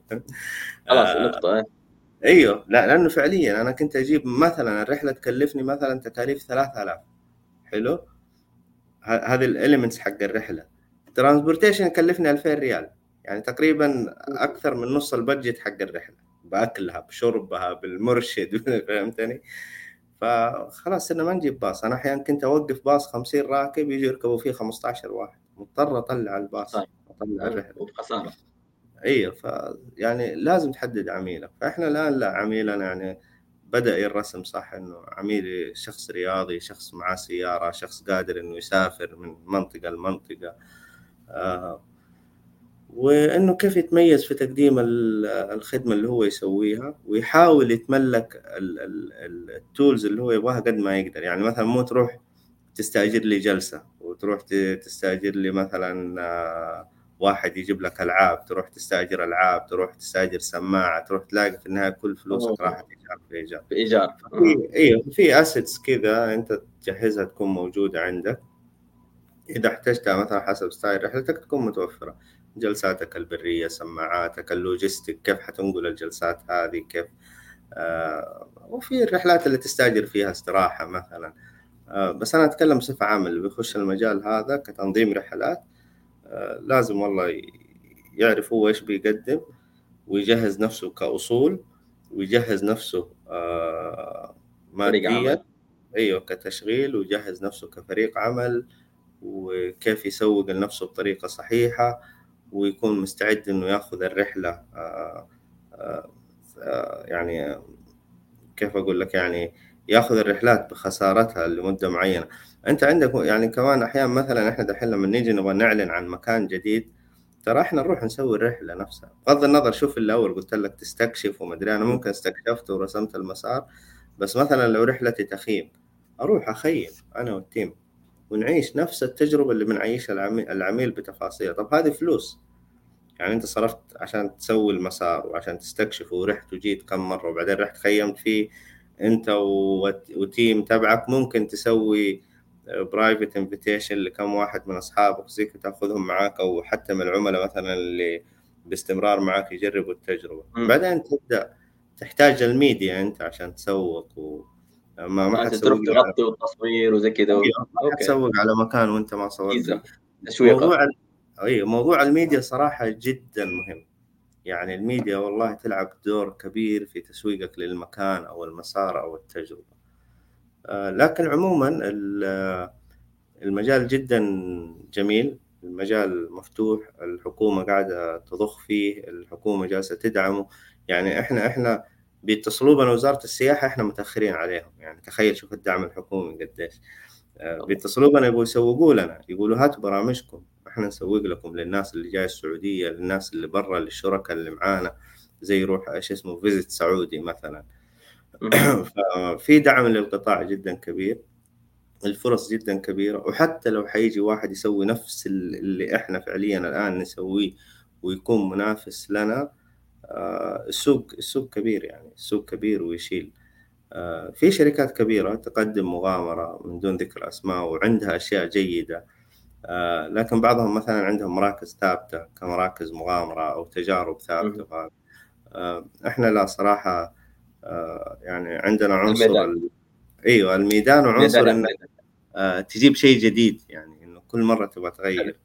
خلاص النقطة إيه. أيوه. لا لأنه فعليا أنا كنت أجيب مثلا الرحلة تكلفني مثلا تكاليف 3000 حلو؟ هذه ال elements حق الرحلة. transportation يكلفني 2000 ريال. يعني تقريبا أكثر من نص ال budget حق الرحلة. بأكلها بشربها بالمرشد فهمتني؟ فخلاص صرنا ما نجيب باص. أنا أحيانا كنت أوقف باص 50 راكب يجي يركبوا فيه 15 واحد. مضطر أطلع الباص. أطلع الرحلة. أيوه ف يعني لازم تحدد عميلك. فإحنا الآن لا عميلنا يعني بدأ الرسم صح إنه عميلي شخص رياضي شخص معاه سيارة شخص قادر إنه يسافر من منطقة لمنطقة آه وإنه كيف يتميز في تقديم الخدمة اللي هو يسويها ويحاول يتملك التولز اللي هو يبغاها قد ما يقدر. يعني مثلا مو تروح تستأجر لي جلسة وتروح تستأجر لي مثلا آه واحد يجيب لك ألعاب تروح تستأجر ألعاب تروح تستأجر سماعة تروح تلاقي في النهاية كل فلوسك راحت إيجار في إيجار. في إيجار. أيوه في assets كذا أنت تجهزها تكون موجودة عندك. إذا احتجتها مثلا حسب style رحلتك تكون متوفرة. جلساتك البرية سماعاتك ال logistic كيف حتنقل الجلسات هذه كيف آه وفي الرحلات اللي تستأجر فيها استراحة مثلا. آه بس أنا أتكلم بصفة عامة اللي بيخش المجال هذا كتنظيم رحلات لازم والله يعرف هو إيش بيقدم ويجهز نفسه كأصول ويجهز نفسه آه، ماديا. أيوه كتشغيل ويجهز نفسه كفريق عمل وكيف يسوق لنفسه بطريقة صحيحة ويكون مستعد إنه ياخذ الرحلة آه، آه، يعني كيف أقول لك يعني ياخذ الرحلات بخسارتها لمدة معينة. أنت عندك يعني كمان أحيانا مثلا إحنا دحين لما نيجي نبغى نعلن عن مكان جديد ترى إحنا نروح نسوي الرحلة نفسها. بغض النظر شوف اللي اول قلت لك تستكشف ومدري أنا ممكن استكشفت ورسمت المسار بس مثلا لو رحلتي تخييم أروح أخيم أنا والتيم ونعيش نفس التجربة اللي بنعيشها العميل, العميل بتفاصيل طب هذه فلوس. يعني أنت صرفت عشان تسوي المسار وعشان تستكشف ورحت وجيت كم مرة وبعدين رحت خيمت فيه أنت وتيم تبعك ممكن تسوي private invitation لكم واحد من أصحابك زيك تأخذهم معاك أو حتى من العملاء مثلا اللي باستمرار معاك يجربوا التجربة. م. بعدين تبدأ تحتاج الميديا أنت عشان تسوق و ما ما حتسوق تغطي والتصوير وزي كذا أيوة، ما حتسوق على مكان وأنت ما صورت. موضوع اي موضوع الميديا صراحة جدا مهم. يعني الميديا والله تلعب دور كبير في تسويقك للمكان أو المسار أو التجربة. لكن عموما المجال جدا جميل المجال مفتوح الحكومة قاعدة تضخ فيه الحكومة جالسة تدعمه. يعني إحنا إحنا بيتصلوا بنا وزارة السياحة إحنا متأخرين عليهم. يعني تخيل شوف الدعم الحكومي قديش. آه، بيتصلوا بنا يبغوا يسوقوا لنا. يقولوا هاتوا برامجكم. إحنا نسوق لكم للناس اللي جاية السعودية للناس اللي برا للشركاء اللي معانا. زي يروح إيش اسمه فيزيت سعودي مثلا. ففي دعم للقطاع جدا كبير. الفرص جدا كبيرة. وحتى لو حيجي واحد يسوي نفس اللي إحنا فعليا الآن نسويه ويكون منافس لنا آه، السوق السوق كبير يعني. السوق كبير ويشيل. آه، في شركات كبيرة تقدم مغامرة من دون ذكر أسماء وعندها أشياء جيدة. آه، لكن بعضهم مثلا عندهم مراكز ثابتة كمراكز مغامرة أو تجارب ثابتة. إحنا لا صراحة آه، يعني عندنا عنصر الميدان. أيوه الميدان وعنصر إنك آه تجيب شيء جديد يعني إنه كل مرة تبغى تغير.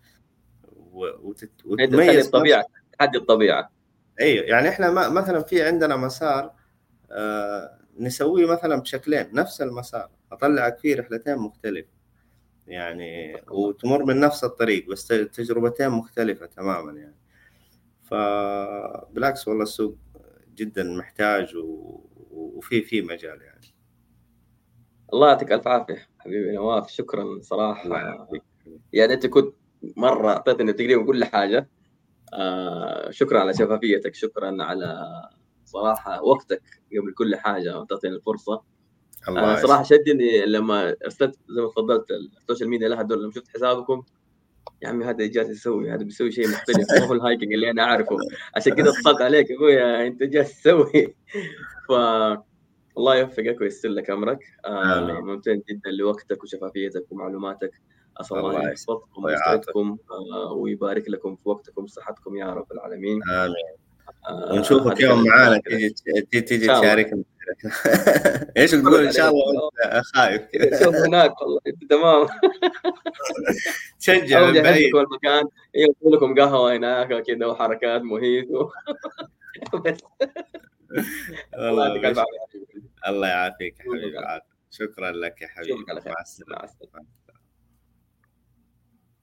وتميز الطبيعة. تحدي الطبيعة. أيوه يعني إحنا مثلا في عندنا مسار آه نسويه مثلا بشكلين نفس المسار. اطلعك فيه رحلتين مختلفة. يعني وتمر من نفس الطريق بس تجربتين مختلفة تماما يعني. فبالعكس والله السوق جدا محتاج و... وفي في مجال يعني. الله يعطيك ألف عافية حبيبي نواف شكرا صراحة. يعني انت كنت مرة أعطيتني تقريبا كل حاجة. آه شكرا على شفافيتك شكرا على صراحة وقتك قبل كل حاجة وتعطيني الفرصة. الله آه صراحة شدني لما أرسلت زي ما تفضلت السوشيال ميديا لها دول لما شفت حسابكم يا عمي هذا جالس يسوي هذا بيسوي شيء مختلف مو هو الهايكنج اللي أنا أعرفه. عشان كذا اتصلت عليك ابويا أنت جالس تسوي. ف الله يوفقك ويسر لك أمرك. آه ممتن جدا لوقتك وشفافيتك ومعلوماتك. أسأل الله يحفظكم ويسعدكم آه ويبارك لكم في وقتكم وصحتكم يا رب العالمين. آمين. ونشوفك يوم معانا تيجي تيجي تشاركنا. إيش تقول؟ إن شاء الله خايف شوف هناك والله. أنت تمام. تشجع من بعيد. المكان. يقول لكم قهوة هناك كذا وحركات موهيتو الله يعافيك الله يعافيك يا حبيبي. شكرا لك يا حبيبي. مع السلامة.